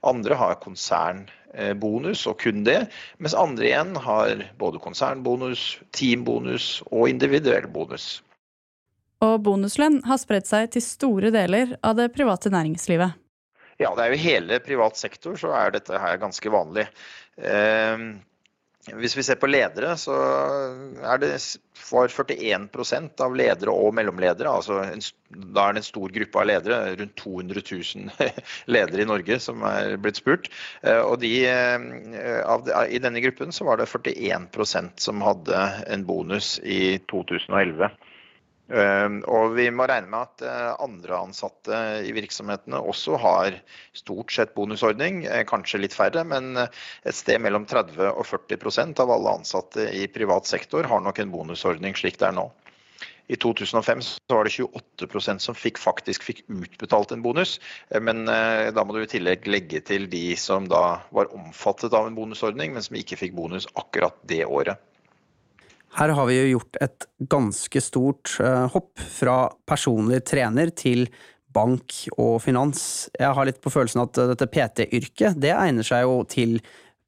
Andre har konsernbonus og kun det, mens andre igjen har både konsernbonus, teambonus og individuell bonus. Og bonuslønn har spredt seg til store deler av det private næringslivet. Ja, det er jo hele privat sektor, så er dette her ganske vanlig. Eh, hvis vi ser på ledere, så er det for 41% av ledere og mellomledere, altså en, da er det en stor gruppe av ledere, rundt 200 000 ledere i Norge som er blitt spurt. Eh, Og de, eh, av, i denne gruppen så var det 41% som hadde en bonus i 2011. Eh, Og vi må regne med at eh, andre ansatte i virksomhetene også har stort sett bonusordning, eh, kanskje litt færre, men eh, et sted mellom 30 og 40% av alle ansatte i privat sektor har nok en bonusordning slik det er nå. I 2005 så var det 28% som fikk, faktisk fikk utbetalt en bonus, men da må du i tillegg legge til de som da var omfattet av en bonusordning, men som ikke fikk bonus akkurat det året. Her har vi jo gjort et ganske stort eh, hopp fra personlig trener til bank og finans. Jeg har litt på følelsen at eh, dette PT-yrket, det egner seg jo til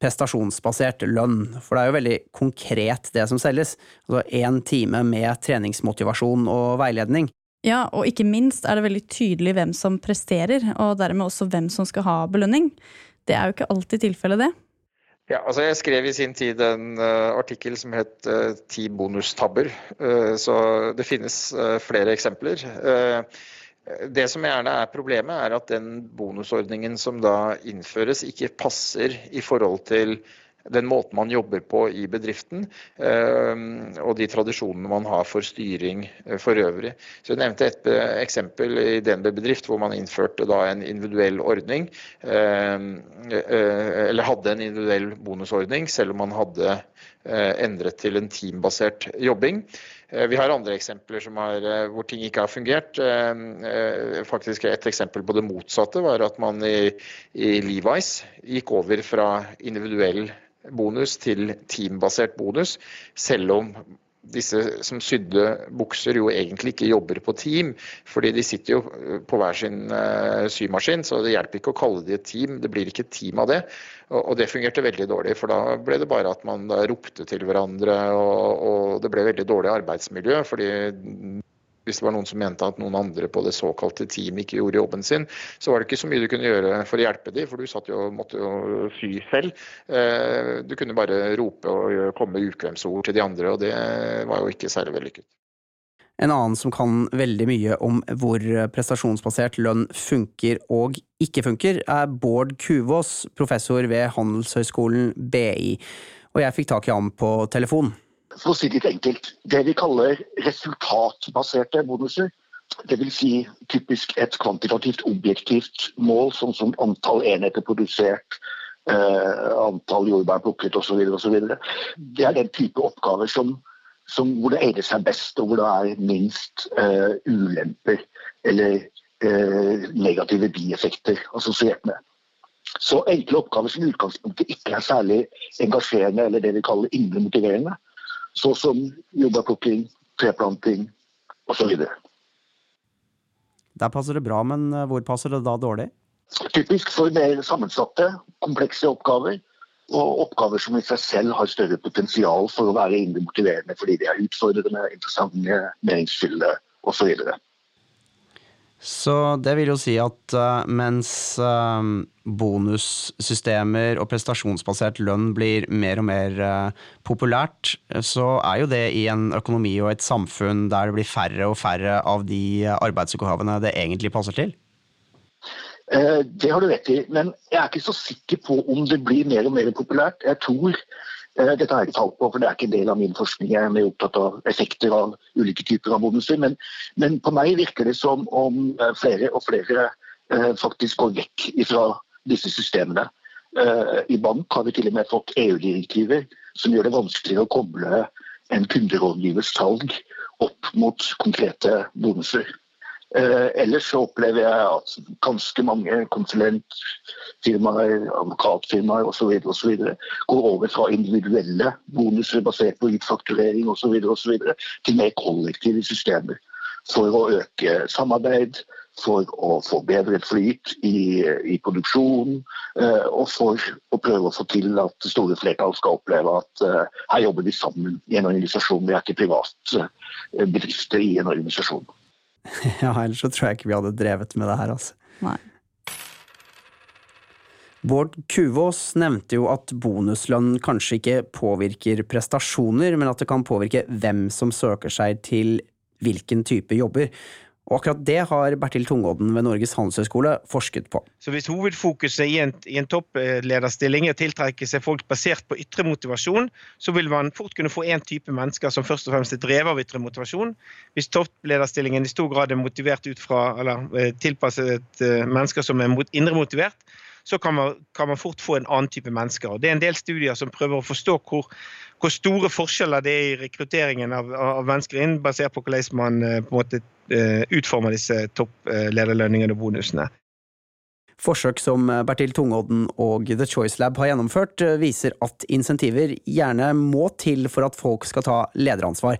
prestasjonsbasert lønn, for det er jo veldig konkret det som selges. Altså én time med treningsmotivasjon og veiledning. Ja, og ikke minst er det veldig tydelig hvem som presterer, og dermed også hvem som skal ha belønning. Det er jo ikke alltid tilfellet, det. Ja, altså Jeg skrev i sin tid en uh, artikkel som het eh, 'Ti bonustabber'. Uh, så det finnes flere eksempler. Det som gjerne er problemet, er at den bonusordningen som da innføres, ikke passer i forhold til den måten man jobber på i bedriften, eh, og de tradisjonene man har for styring eh, for øvrig. Så Jeg nevnte et eh, eksempel i DNB bedrift hvor man innførte en individuell ordning, eller hadde en individuell bonusordning, selv om man hadde endret til en teambasert jobbing. Vi har andre eksempler eh, hvor ting ikke har fungert. Faktisk Et eksempel på det motsatte var at man i, i Levi's gikk over fra individuell bonus til teambasert bonus, selv om disse som sydde bukser jo egentlig ikke jobber på team, fordi de sitter jo eh, på hver sin eh, symaskin, så det hjelper ikke å kalle de et team. Det blir ikke et team av det. Og, det fungerte veldig dårlig, for da ble det bare at man ropte til hverandre, og, og det ble veldig dårlig arbeidsmiljø. fordi hvis det var noen som mente at noen andre på det såkalte team ikke gjorde jobben sin, så var det ikke så mye du kunne gjøre for å hjelpe dem, for du satt jo, måtte jo sy selv. Eh, Du kunne bare rope og komme med ukvemsord til de andre, og det var jo ikke særlig vellykket. En annen som kan veldig mye om hvor prestasjonsbasert lønn funker og ikke funker, er Bård Kuvås, professor ved Handelshøyskolen BI. Og jeg fikk tak i ham på telefon. For å si det litt enkelt, det vi kaller resultatbaserte bonuser, dvs. Si typisk et kvantitativt objektivt mål, sånn som antall enheter produsert, eh, antall jordbær plukket osv., osv. Det er den type oppgaver som, som, hvor det egner seg best, og hvor det er minst uh, ulemper eller uh, negative bieffekter assosiert med. Så enkle oppgaver som i utgangspunktet ikke er særlig engasjerende eller det vi kaller indre motiverende, så som jordbærplukking, treplanting osv. Der passer det bra, men eh, hvor passer det da dårlig? Typisk for mer sammensatte, komplekse oppgaver. Og oppgaver som i seg selv har større potensial for å være indre motiverende fordi de er utfordrende, interessante, meningsfylte osv. Så det vil jo si at uh, mens uh, bonussystemer og prestasjonsbasert lønn blir mer og mer uh, populært, så er jo det i en økonomi og et samfunn der det blir færre og færre av de arbeidsoppgavene det egentlig passer til. Det har du rett i, men jeg er ikke så sikker på om det blir mer og mer populært. Jeg tror dette har jeg ikke tall på, for det er ikke en del av min forskning. Jeg er mer opptatt av effekter av ulike typer av bonuser. Men, men på meg virker det som om flere og flere faktisk går vekk fra disse systemene. I bank har vi til og med fått EU-direktiver som gjør det vanskeligere å koble en kunderådgivers salg opp mot konkrete bonuser. Eh, ellers så opplever jeg at ganske mange konsulentfirmaer, advokatfirmaer osv. går over fra individuelle bonuser basert på utfakturering osv. til mer kollektive systemer. For å øke samarbeid, for å få bedre flyt i, i produksjonen, eh, og for å prøve å få til at det store flertallet skal oppleve at eh, her jobber vi sammen i en organisasjon. Vi er ikke private bedrifter i en organisasjon. Ja, ellers så tror jeg ikke vi hadde drevet med det her, altså. Nei. Bård Kuvås nevnte jo at bonuslønn kanskje ikke påvirker prestasjoner, men at det kan påvirke hvem som søker seg til hvilken type jobber. Og akkurat det har Bertil Tungodden ved Norges handelshøyskole forsket på. Så Hvis hovedfokuset i en, i en topplederstilling er å tiltrekke seg folk basert på ytre motivasjon, så vil man fort kunne få én type mennesker som først og fremst er drevet av ytre motivasjon. Hvis topplederstillingen i stor grad er motivert ut fra, eller eh, tilpasset eh, mennesker som er indre motivert, så kan man, kan man, fort få en annen type mennesker. Og det er en del studier som prøver å forstå hvor, hvor store forskjeller det er i rekrutteringen av, av mennesker inn, basert på hvordan man eh, på en måte eh, utformer disse topplederlønningene og bonusene. Forsøk som Bertil Tungodden og The Choice Lab har gjennomført, eh, viser at insentiver gjerne må til for at folk skal ta lederansvar,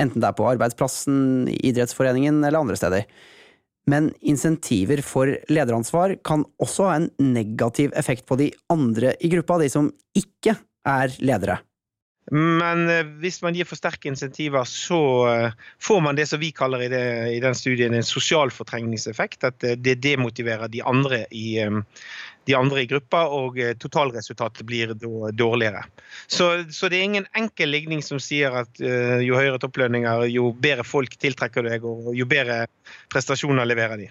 enten det er på arbeidsplassen, idrettsforeningen eller andre steder. Men insentiver for lederansvar kan også ha en negativ effekt på de andre i gruppa, de som ikke er ledere. Men eh, hvis man gir for sterke insentiver, så eh, får man det som vi kaller i, det, i den studien en sosial fortrengningseffekt. At eh, det demotiverer de andre i, de andre i gruppa, og totalresultatet blir dårligere. Så, så, det er ingen enkel ligning som sier at jo høyere topplønninger, jo bedre folk tiltrekker deg, og jo bedre prestasjoner leverer de.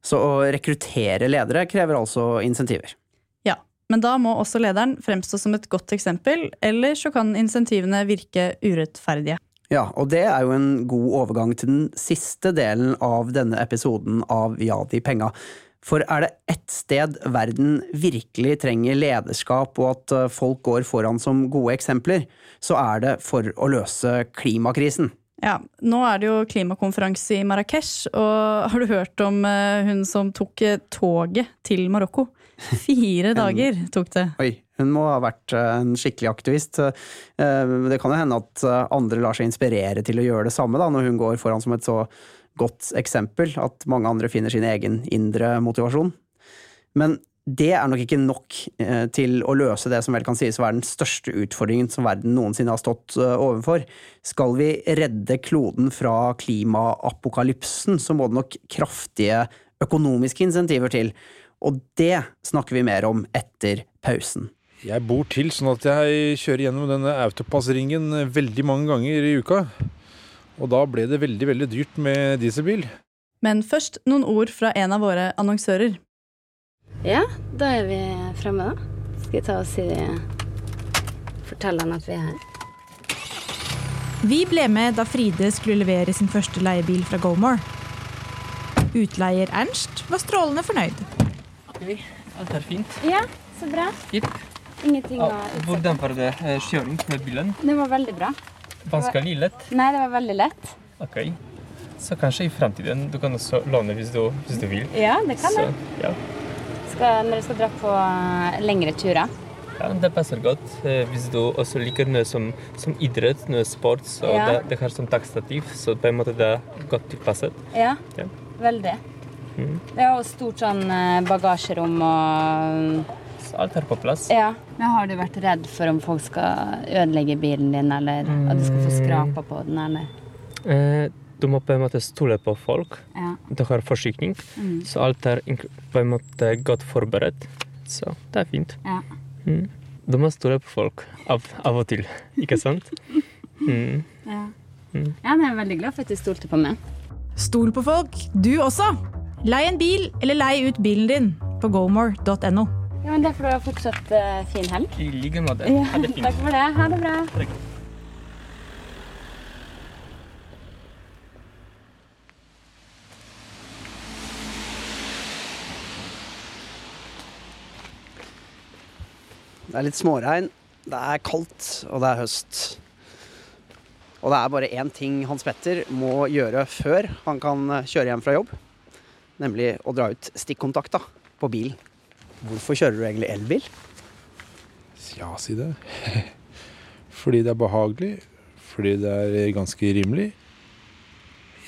Så å rekruttere ledere krever altså insentiver? Men da må også lederen fremstå som et godt eksempel, eller så kan insentivene virke urettferdige. Ja, og det er jo en god overgang til den siste delen av denne episoden av Ja, de penga. For er det ett sted verden virkelig trenger lederskap og at eh, folk går foran som gode eksempler, så er det for å løse klimakrisen. Ja, Nå er det jo klimakonferanse i Marrakech, og har du hørt om eh, hun som tok eh, toget til Marokko? Fire dager tok det. Oi. Hun må ha vært eh, en skikkelig aktivist. Eh, det kan jo hende at eh, andre lar seg inspirere til å gjøre det samme, da, når hun går foran som et så godt eksempel at mange andre finner sin egen indre motivasjon. Men det er nok ikke nok til å løse det som vel kan sies å være den største utfordringen som verden noensinne har stått overfor. Skal vi redde kloden fra klimaapokalypsen, så må det nok kraftige økonomiske insentiver til. Og det snakker vi mer om etter pausen. Jeg bor til sånn at jeg kjører gjennom denne autopassringen veldig mange ganger i uka. Og da ble det veldig, veldig dyrt med dieselbil. Men først noen ord fra en av våre annonsører. Ja, da er vi fremme, da. Skal vi ta og si Fortelle han at vi er her. Vi ble med da Fride skulle levere sin første leiebil fra GoMore. Utleier Ernst var strålende fornøyd. Alt er fint. Ja, så bra. Gitt. Ingenting å Hvordan var det eh, kjøring med bilen? Det var veldig bra. Vanskelig lett? Nei, det var veldig lett. Ok. Så kanskje i fremtiden du kan også låne hvis du, hvis du vil? Ja, det kan jeg. Ja. Skal, når du skal dra på eh, lengre turer? Ja, Det passer godt. Eh, hvis du også liker noe som, som idrett, noe sport, så Ja. det, det har som takstativ, så på en måte det er godt tilpasset. Ja. Ja. veldig. Mm. Har jo stort sånn eh, bagasjerom og Så alt er på plass. Ja. Men har du vært redd for om folk skal ødelegge bilen din, eller at du skal få skrapa på den, eller? Eh, du må på en måte stole på folk. Ja. Du har forsikring, Mm. så alt er på en måte godt forberedt. Så det er fint. Ja. Mm. Du må stole på folk av, av og til, ikke sant? Mm. Ja. Mm. ja, jeg er veldig glad for at du stolte på meg. Stol på folk, du også! Lei en bil, eller lei ut bilen din på gomore.no. Ja, men Det får du ha fortsatt uh, fin helg. I like måte. Ja, takk for det. Ha det bra. Det er litt småregn, det er kaldt, og det er høst. Og det er bare én ting Hans Petter må gjøre før han kan kjøre hjem fra jobb. Nemlig å dra ut stikkontakta på bilen. Hvorfor kjører du egentlig elbil? Ja, si det. Fordi det er behagelig. Fordi det er ganske rimelig.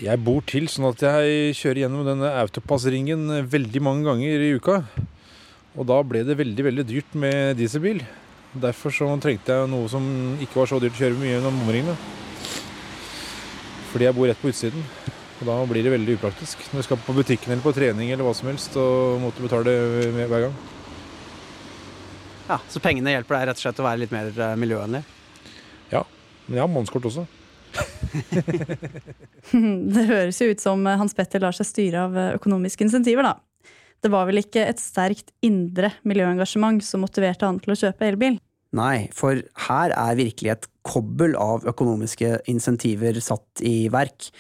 Jeg bor til sånn at jeg kjører gjennom denne autopassringen veldig mange ganger i uka. Og da ble det veldig, veldig dyrt med dieselbil. Derfor så trengte jeg noe som ikke var så dyrt å kjøre mye gjennom omringene. Fordi jeg bor rett på utsiden. Og da blir det veldig upraktisk. Når du skal på butikken eller på trening eller hva som helst, og måtte betale hver gang. Ja, Så pengene hjelper deg rett og slett å være litt mer eh, miljøvennlig? Ja. Men jeg har månedskort også. Det høres jo ut som Hans Petter lar seg styre av økonomiske insentiver, da. Det var vel ikke et sterkt indre miljøengasjement som motiverte han til å kjøpe elbil? Nei, for her er virkelig et kobbel av økonomiske insentiver satt i verk.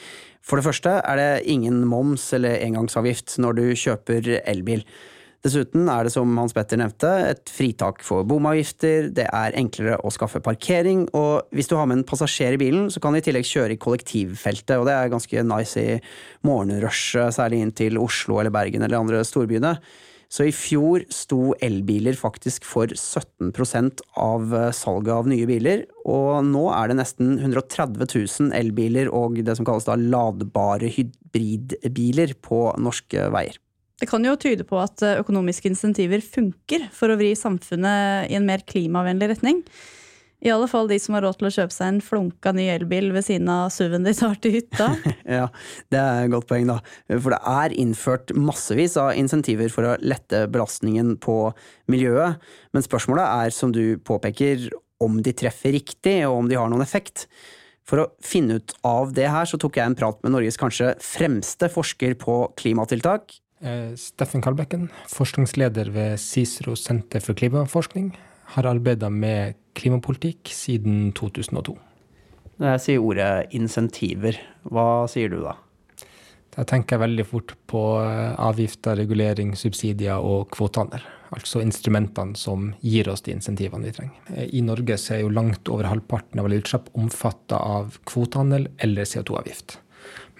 For det første er det ingen moms eller engangsavgift når du kjøper elbil. Dessuten er det, som Hans Petter nevnte, et fritak for bomavgifter, det er enklere å skaffe parkering, og hvis du har med en passasjer i bilen, så kan du i tillegg kjøre i kollektivfeltet, og det er ganske nice i morgenrushet, særlig inn til Oslo eller Bergen eller andre storbyene. Så i fjor sto elbiler faktisk for 17% av salget av nye biler, og nå er det nesten 130 000 elbiler og det som kalles da ladbare hybridbiler på norske veier. Det kan jo tyde på at økonomiske insentiver funker for å vri samfunnet i en mer klimavennlig retning. I alle fall de som har råd til å kjøpe seg en flunka ny elbil ved siden av SUV-en de tar til hytta. Ja, det er et godt poeng, da. For det er innført massevis av insentiver for å lette belastningen på miljøet. Men spørsmålet er, som du påpeker, om de treffer riktig, og om de har noen effekt. For å finne ut av det her, så tok jeg en prat med Norges kanskje fremste forsker på klimatiltak. Eh, Steffen Kalbekken, forskningsleder ved Cicero senter for klimaforskning, har arbeida med klimapolitikk siden 2002. Når jeg sier ordet insentiver, hva sier du da? Da tenker jeg veldig fort på eh, avgifter, regulering, subsidier og kvotehandel. Altså instrumentene som gir oss de insentivene vi trenger. Eh, I Norge er jo langt over halvparten av alle utslipp omfatta av kvotehandel eller CO2-avgift.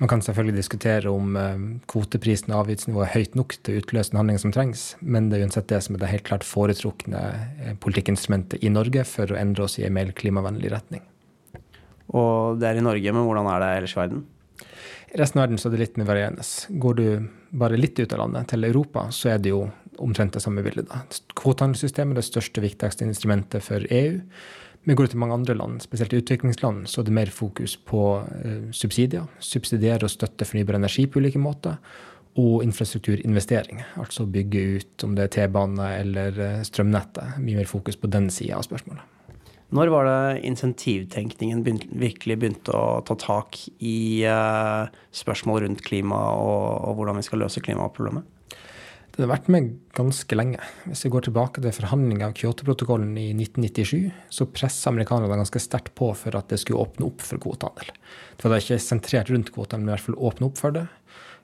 Man kan selvfølgelig diskutere om eh, kvoteprisen og avgiftsnivået er høyt nok til å utløse den handlingen som trengs, men det er uansett det som er det helt klart foretrukne eh, politikkinstrumentet i Norge for å endre oss i en mer klimavennlig retning. Og det er i Norge, men hvordan er det ellers i verden? I resten av verden så er det litt mer varierende. Går du bare litt ut av landet, til Europa, så er det jo omtrent det samme bildet. da. Kvotehandelssystemet er det største, viktigste instrumentet for EU. Men går du til mange andre land, spesielt i utviklingsland, så er det mer fokus på eh, subsidier. Subsidiere og støtte fornybar energi på ulike måter. Og infrastrukturinvestering, altså bygge ut om det er T-bane eller eh, strømnettet. Mye mer fokus på den sida av spørsmålet. Når var det insentivtenkningen begynt, virkelig begynte å ta tak i eh, spørsmål rundt klima og, og hvordan vi skal løse klimaproblemet? Den har vært med ganske lenge. Hvis vi går tilbake til forhandlinga av Kyoto-protokollen i 1997, så pressa amerikanerne ganske sterkt på for at det skulle åpne opp for kvotehandel. Det var da ikke sentrert rundt kvotene, men i hvert fall åpne opp for det.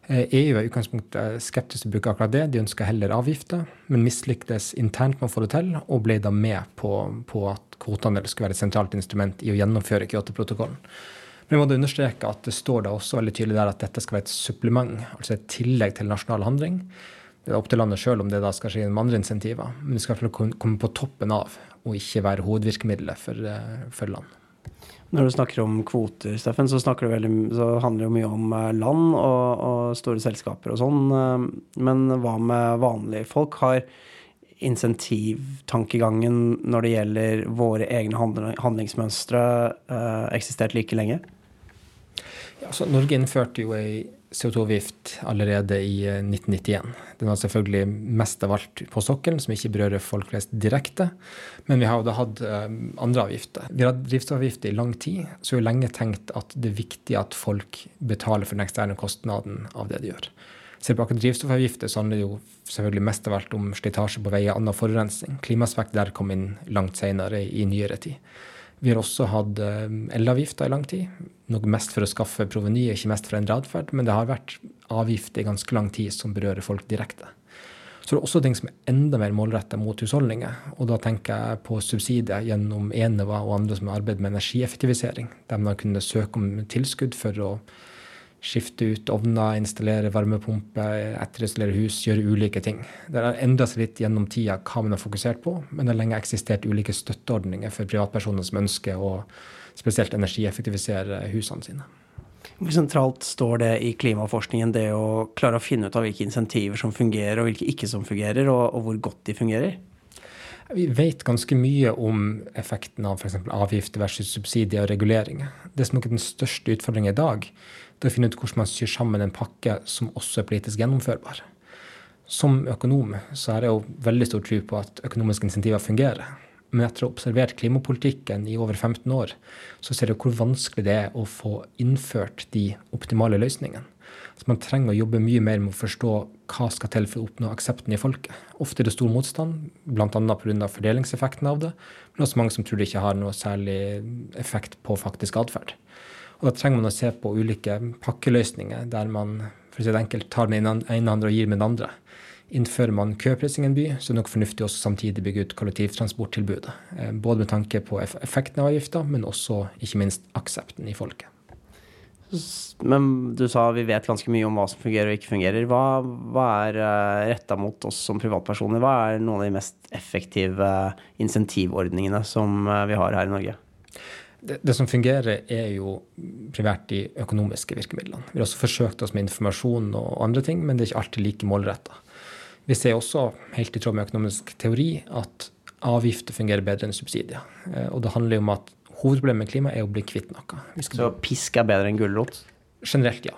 Eh, EU er i utgangspunktet skeptisk til å bruke akkurat det, de ønska heller avgifter, men mislyktes internt med å få det til, og ble da med på, på at kvotehandel skulle være et sentralt instrument i å gjennomføre Kyoto-protokollen. Men jeg må da understreke at det står da også veldig tydelig der at dette skal være et supplement, altså et tillegg til nasjonal handling. Det er opp til landet sjøl om det da skal skje gjennom andre insentiver, men det skal komme på toppen av, og ikke være hovedvirkemidlet for, eh, for land. Når du snakker om kvoter, Steffen, så, veldig, så handler det jo mye om eh, land og, og store selskaper og sånn. eh, Men hva med vanlige folk? Har insentivtankegangen når det gjelder våre egne handlingsmønstre, eksistert like lenge? Ja, Norge innførte jo ei CO2-avgift allerede i eh, 1991. Den var selvfølgelig mest av alt på sokkelen, som ikke berører folk flest direkte. Men vi har jo da hatt eh, andre avgifter. Vi har hatt drivstoffavgifter i lang tid, så vi har lenge tenkt at det er viktig at folk betaler for den eksterne kostnaden av det de gjør. Ser på akkurat drivstoffavgifter, så handler det jo selvfølgelig mest av alt om slitasje på veier og annen forurensning. Klimaspekt der kom inn langt senere i nyere tid. Vi har også hatt eh, elavgifter i lang tid. Nok mest for å skaffe proveny, ikke mest for å endre atferd. Men det har vært avgifter i ganske lang tid som berører folk direkte. Så det er også ting som er enda mer målretta mot husholdninger. Og da tenker jeg på subsidier gjennom Enova og andre som har arbeidet med energieffektivisering. Der man kunnet søke om tilskudd for å skifte ut ovner, installere varmepumpe, etterinstallere hus, gjøre ulike ting. Det har endra seg litt gjennom tida hva man har fokusert på, men det har lenge eksistert ulike støtteordninger for privatpersoner som ønsker å spesielt energieffektivisere husene sine. Hvor sentralt står det i klimaforskningen det å klare å finne ut av hvilke insentiver som fungerer og hvilke ikke som fungerer, og, og hvor godt de fungerer? Vi vet ganske mye om effekten av f.eks. avgifter versus subsidier og reguleringer. Det som er den største utfordringen i dag, det å finne ut hvordan man syr sammen en pakke som også er politisk gjennomførbar. Som økonom så har jeg jo veldig stor tro på at økonomiske insentiver fungerer. Men etter å ha observert klimapolitikken i over 15 år, så ser jeg hvor vanskelig det er å få innført de optimale løsningene. Så man trenger å jobbe mye mer med å forstå hva skal til for å oppnå aksepten i folket. Ofte er det stor motstand, bl.a. pga. fordelingseffekten av det, men også mange som tror det ikke har noe særlig effekt på faktisk atferd. Og da trenger man å se på ulike pakkeløsninger der man for å si det enkelt, tar den ene andre og gir med den andre. Innfører man køpressing i en by, så er det nok fornuftig også samtidig bygge ut kollektivtransporttilbudet. Eh, Både med tanke på effekten av avgifta, men også ikke minst aksepten i folket. Men du sa vi vet ganske mye om hva som fungerer og ikke fungerer. Hva, hva er uh, retta mot oss som privatpersoner? Hva er noen av de mest effektive insentivordningene som eh, vi har her i Norge? Det, det som fungerer, er jo primært de økonomiske virkemidlene. Vi har også forsøkt oss med informasjon og andre ting, men det er ikke alltid like målretta. Vi ser også, helt i tråd med økonomisk teori, at avgifter fungerer bedre enn subsidier. Eh, Og det handler jo om at hovedproblemet med klima er å bli kvitt noe. Så pisk er bedre enn gulrot? Generelt, ja.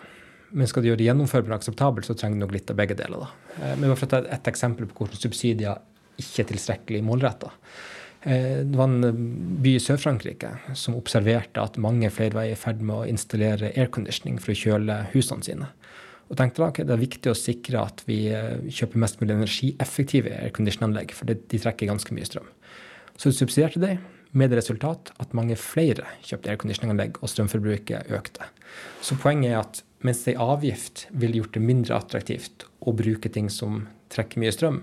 Men skal du gjøre det gjennomførbart akseptabelt, så trenger du nok litt av begge deler. Da. Eh, Men bare for å ta et, et eksempel på hvordan subsidier ikke er tilstrekkelig målretta. Det var en eh, by i Sør-Frankrike som observerte at mange flere var i ferd med å installere airconditioning for å kjøle husene sine. Og tenkte da, okay, Det er viktig å sikre at vi eh, kjøper mest mulig energieffektive airconditionanlegg, for de trekker ganske mye strøm. Så de subsidierte det, med det resultat at mange flere kjøpte airconditionanlegg, og strømforbruket økte. Så poenget er at mens ei avgift ville gjort det mindre attraktivt å bruke ting som trekker mye strøm,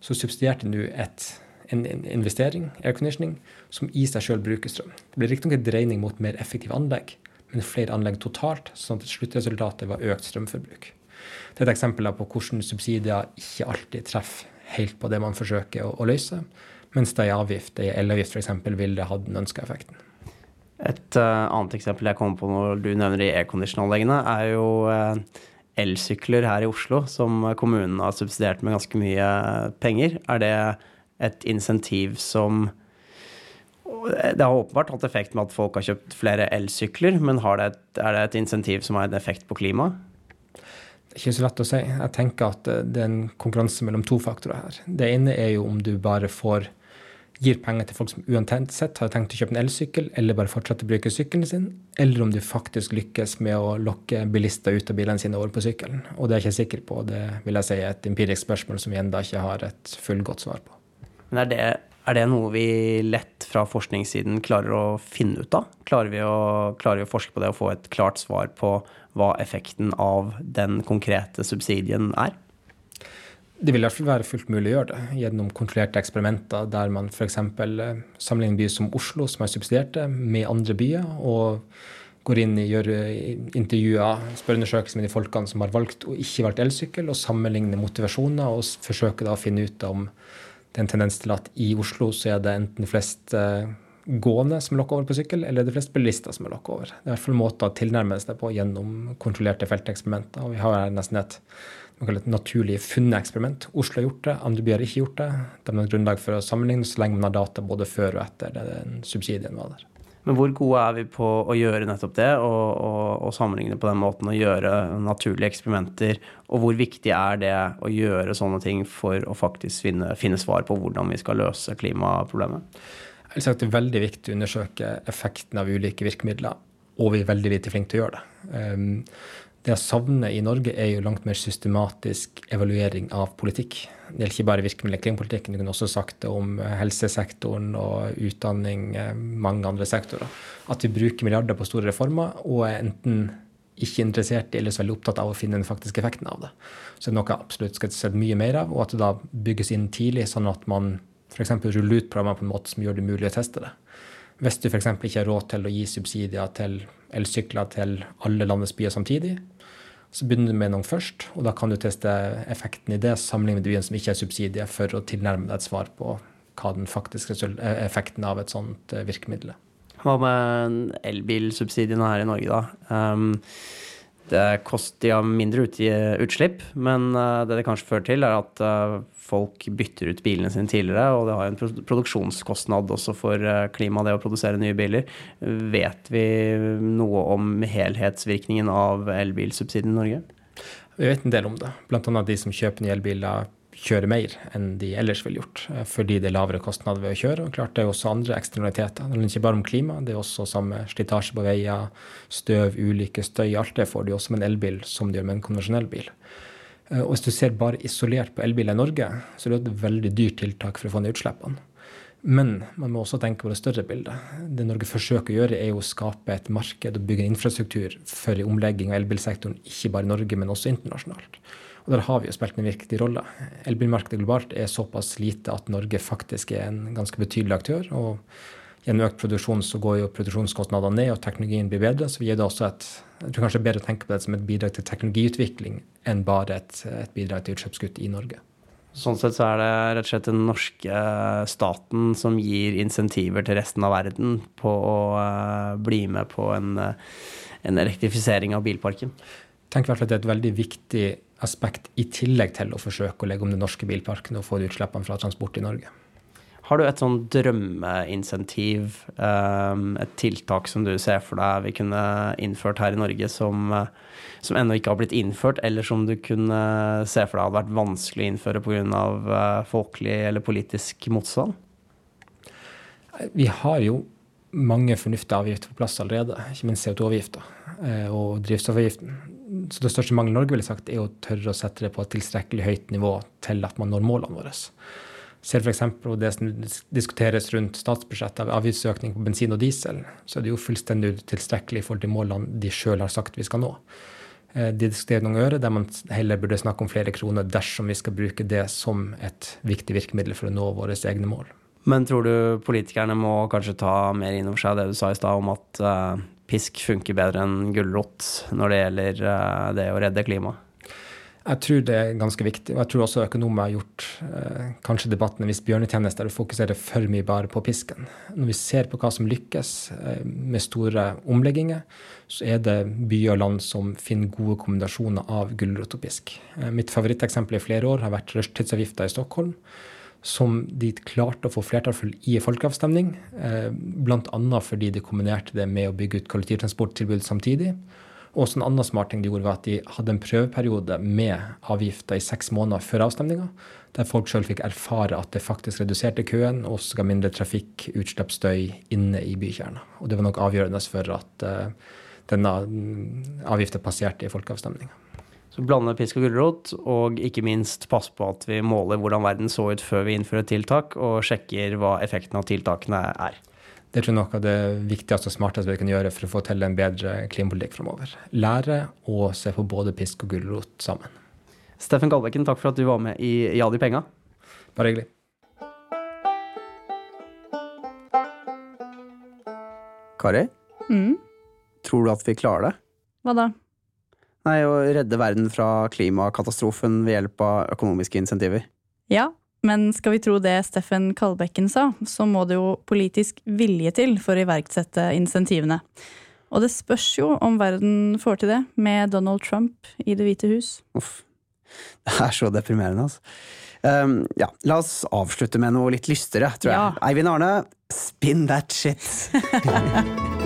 så subsidierte nå et, en, en investering, airconditioning, som i seg sjøl bruker strøm. Det blir riktignok en dreining mot mer effektive anlegg, men flere anlegg totalt, sånn at sluttresultatet var økt strømforbruk. Det er et eksempel på hvordan subsidier ikke alltid treffer helt på det man forsøker å, å løse, mens det i avgift, i elavgift f.eks., ville hatt den ønska effekten. Et uh, annet eksempel jeg kommer på når du nevner de aircondition-anleggene, er jo uh, elsykler her i Oslo, som kommunen har subsidiert med ganske mye penger. Er det et insentiv som Det har åpenbart hatt effekt med at folk har kjøpt flere elsykler, men det et, er det et insentiv som har en effekt på klimaet? Det er ikke så lett å si. Jeg tenker at det er en konkurranse mellom to faktorer her. Det ene er jo om du bare får gir penger til folk som uansett har tenkt å kjøpe en elsykkel, eller bare fortsette å bruke sykkelen sin, eller om du faktisk lykkes med å lokke bilister ut av bilene sine over på sykkelen. Og det er jeg ikke sikker på. Det vil jeg si er et empirisk spørsmål som vi ennå ikke har et fullgodt svar på. Men er det, er det noe vi lett fra forskningssiden klarer å finne ut av? Klarer vi, å, klarer vi å forske på det og få et klart svar på hva effekten av den konkrete subsidien er? Det vil i hvert fall være fullt mulig å gjøre det gjennom kontrollerte eksperimenter der man f.eks. sammenligner en by som Oslo, som er subsidiert det, med andre byer. og går inn og gjør intervjuer, spørreundersøkelser med de folkene som har valgt og ikke valgt elsykkel, og sammenligner motivasjoner og forsøker da å finne ut om det er en tendens til at i Oslo så er det enten flest eh, gående som lokker over på sykkel, eller er det flest bilister som er lokket over? Det er i hvert fall måter å tilnærme seg det på gjennom kontrollerte felteksperimenter. Og vi har her nesten et, det et naturlig funneeksperiment. Oslo har gjort det, andre byer har ikke gjort det. Det er noe grunnlag for å sammenligne så lenge man har data både før og etter den subsidien var der. Men hvor gode er vi på å gjøre nettopp det, og, og, og sammenligne på den måten, og gjøre naturlige eksperimenter? Og hvor viktig er det å gjøre sånne ting for å faktisk finne, finne svar på hvordan vi skal løse klimaproblemet? Jeg vil si at Det er veldig viktig å undersøke effekten av ulike virkemidler, og vi er veldig lite flinke til å gjøre det. Um, det jeg savner i Norge, er jo langt mer systematisk evaluering av politikk. Det gjelder ikke bare klimapolitikken, du kunne også sagt det om helsesektoren og utdanning, eh, mange andre sektorer. At vi bruker milliarder på store reformer og er enten ikke interessert i eller så veldig opptatt av å finne den faktiske effekten av det. Så det er noe jeg absolutt skal se mye mer av, og at det da bygges inn tidlig, sånn at man f.eks. ruller ut programmer på en måte som gjør det mulig å teste det. Hvis du f.eks. ikke har råd til å gi subsidier til elsykler til alle landets byer samtidig, så begynner du med noen først, og da kan du teste effekten i det sammenlignet med byen som ikke er subsidie, for å tilnærme deg et svar på hva den faktiske effekten av et sånt eh, virkemiddel er. Hva med elbilsubsidiene her i Norge, da? Um, det koster ja, mindre utslipp, men uh, det det kanskje fører til, er at folk bytter ut bilene sine tidligere, og det har en produksjonskostnad også for uh, klimaet, det å produsere nye biler. Vet vi noe om helhetsvirkningen av elbilsubsidien i Norge? Vi vet en del om det. Annet de som kjøper nye elbiler, kjører mer enn de ellers ville gjort, fordi det er lavere kostnader ved å kjøre. Og klart det er også andre eksternaliteter. Det handler ikke bare om klima, det er også samme slitasje på veier, støv, ulykker, støy. Alt det får du også med en elbil som du gjør med en konvensjonell bil. Og hvis du ser bare isolert på elbiler i Norge, så er det et veldig dyrt tiltak for å få ned utslippene. Men man må også tenke på det større bildet. Det Norge forsøker å gjøre, er å skape et marked og bygge en infrastruktur for omlegging av elbilsektoren, ikke bare i Norge, men også internasjonalt. Og der har vi jo spilt en viktig rolle. Elbilmarkedet globalt er såpass lite at Norge faktisk er en ganske betydelig aktør. og Gjennom økt produksjon så går jo produksjonskostnadene ned, og teknologien blir bedre. Så vi gir det også et jeg tror kanskje det er bedre å tenke på det som et bidrag til teknologiutvikling enn bare et, et bidrag til utslippskutt i Norge. Sånn sett så er det rett og slett den norske staten som gir insentiver til resten av verden på å uh, bli med på en, uh, en elektrifisering av bilparken. Tenk i hvert fall at Det er et veldig viktig aspekt i tillegg til å forsøke å legge om den norske bilparken og få utslippene fra transport i Norge. Har du et sånn drømmeinsentiv, et tiltak som du ser for deg vi kunne innført her i Norge som, som ennå ikke har blitt innført, eller som du kunne se for deg hadde vært vanskelig å innføre pga. folkelig eller politisk motstand? Vi har jo mange fornuftige avgifter på plass allerede, ikke minst CO2-avgifta og drivstoffavgiften. Så det største mangelen Norge ville sagt, er å tørre å sette det på et tilstrekkelig høyt nivå til at man når målene våre. Ser f.eks. det som diskuteres rundt statsbudsjettet av avgiftsøkning på bensin og diesel, så er det jo fullstendig tilstrekkelig i forhold til målene de sjøl har sagt vi skal nå. De diskuterer noen øre der man heller burde snakke om flere kroner dersom vi skal bruke det som et viktig virkemiddel for å nå våre egne mål. Men tror du politikerne må kanskje ta mer inn over seg det du sa i stad om at uh, pisk funker bedre enn gulrot når det gjelder uh, det å redde klimaet? Jeg tror det er ganske viktig. Og jeg tror også økonomer har gjort eh, kanskje debatten en viss bjørnetjeneste der du fokuserer for mye bare på pisken. Når vi ser på hva som lykkes eh, med store omlegginger, så er det byer og land som finner gode kombinasjoner av gulrot og pisk. Eh, mitt favoritteksempel i flere år har vært rushtidsavgifta i Stockholm. Som de klarte å få flertall for i folkeavstemning, eh, bl.a. fordi de kombinerte det med å bygge ut kollektivtransporttilbud samtidig. Og en annen smart ting de gjorde, var at de hadde en prøveperiode med avgifter i seks måneder før avstemninga, der folk sjøl fikk erfare at det faktisk reduserte køen og også ga mindre trafikk, utslipp, støy inne i bykjerna. Og det var nok avgjørende for at uh, denne avgifta passerte i folkeavstemninga. Så blande pisk og gulrot, og ikke minst passe på at vi måler hvordan verden så ut før vi innfører tiltak, og sjekker hva effekten av tiltakene er. Det tror jeg noe av det viktigste og smarteste vi kan gjøre for å få til en bedre klimapolitikk framover. Lære å se på både pisk og gulrot sammen. Steffen Galbekken, takk for at du var med i Ja de penga. Bare hyggelig. Kari, Mm. tror du at vi klarer det? Hva da? Nei, å redde verden fra klimakatastrofen ved hjelp av økonomiske insentiver. Ja, Men skal vi tro det Steffen Kalbekken sa, så må det jo politisk vilje til for å iverksette insentivene. Og det spørs jo om verden får til det, med Donald Trump i Det hvite hus. Uff. Det er så deprimerende, altså. Um, ja, la oss avslutte med noe litt lystere, tror jeg. Ja. Eivind Arne, spin that shit!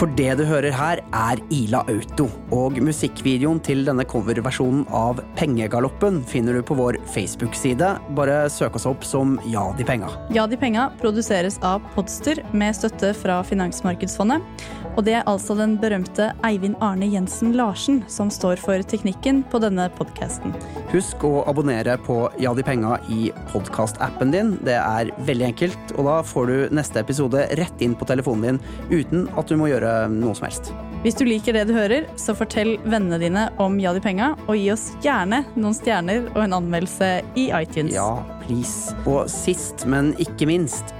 For det du hører her, er Ila Auto, og musikkvideoen til denne coverversjonen av Pengegaloppen finner du på vår Facebook-side. Bare søk oss opp som Ja de penga. Ja, de penga produseres av Podster med støtte fra Finansmarkedsfondet. Og det er altså den berømte Eivind Arne Jensen Larsen som står for teknikken på denne podkasten. Husk å abonnere på Ja de penga i podkastappen din. Det er veldig enkelt, og da får du neste episode rett inn på telefonen din uten at du må gjøre noe som helst. Hvis du liker det du hører, så fortell vennene dine om Ja de penga, og gi oss gjerne noen stjerner og en anmeldelse i iTunes. Ja, please. Og sist, men ikke minst,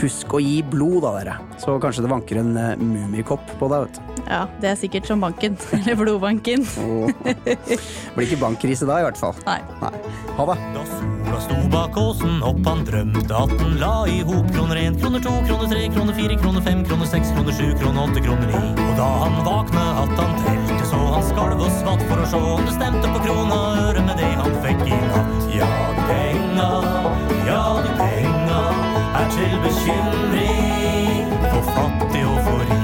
husk å gi blod, da, dere. Så kanskje det vanker en uh, mummikopp på deg, vet du. Ja, det er sikkert som banken. Eller blodbanken. Blir ikke bankkrise da, i hvert fall. Nei. Ha det. Da Sola sto bak åsen, opp han drømte at den la i hop kroner én, kroner to, kroner tre, kroner fire, kroner fem, kroner seks, kroner sju, kroner åtte, kroner ni. Og da han våkna at han telte, så han skalv og svatt for å sjå om det stemte på krona øre med det han fikk i natt. Ja, penga, ja, de penga er til bekymring for fattig og for rik.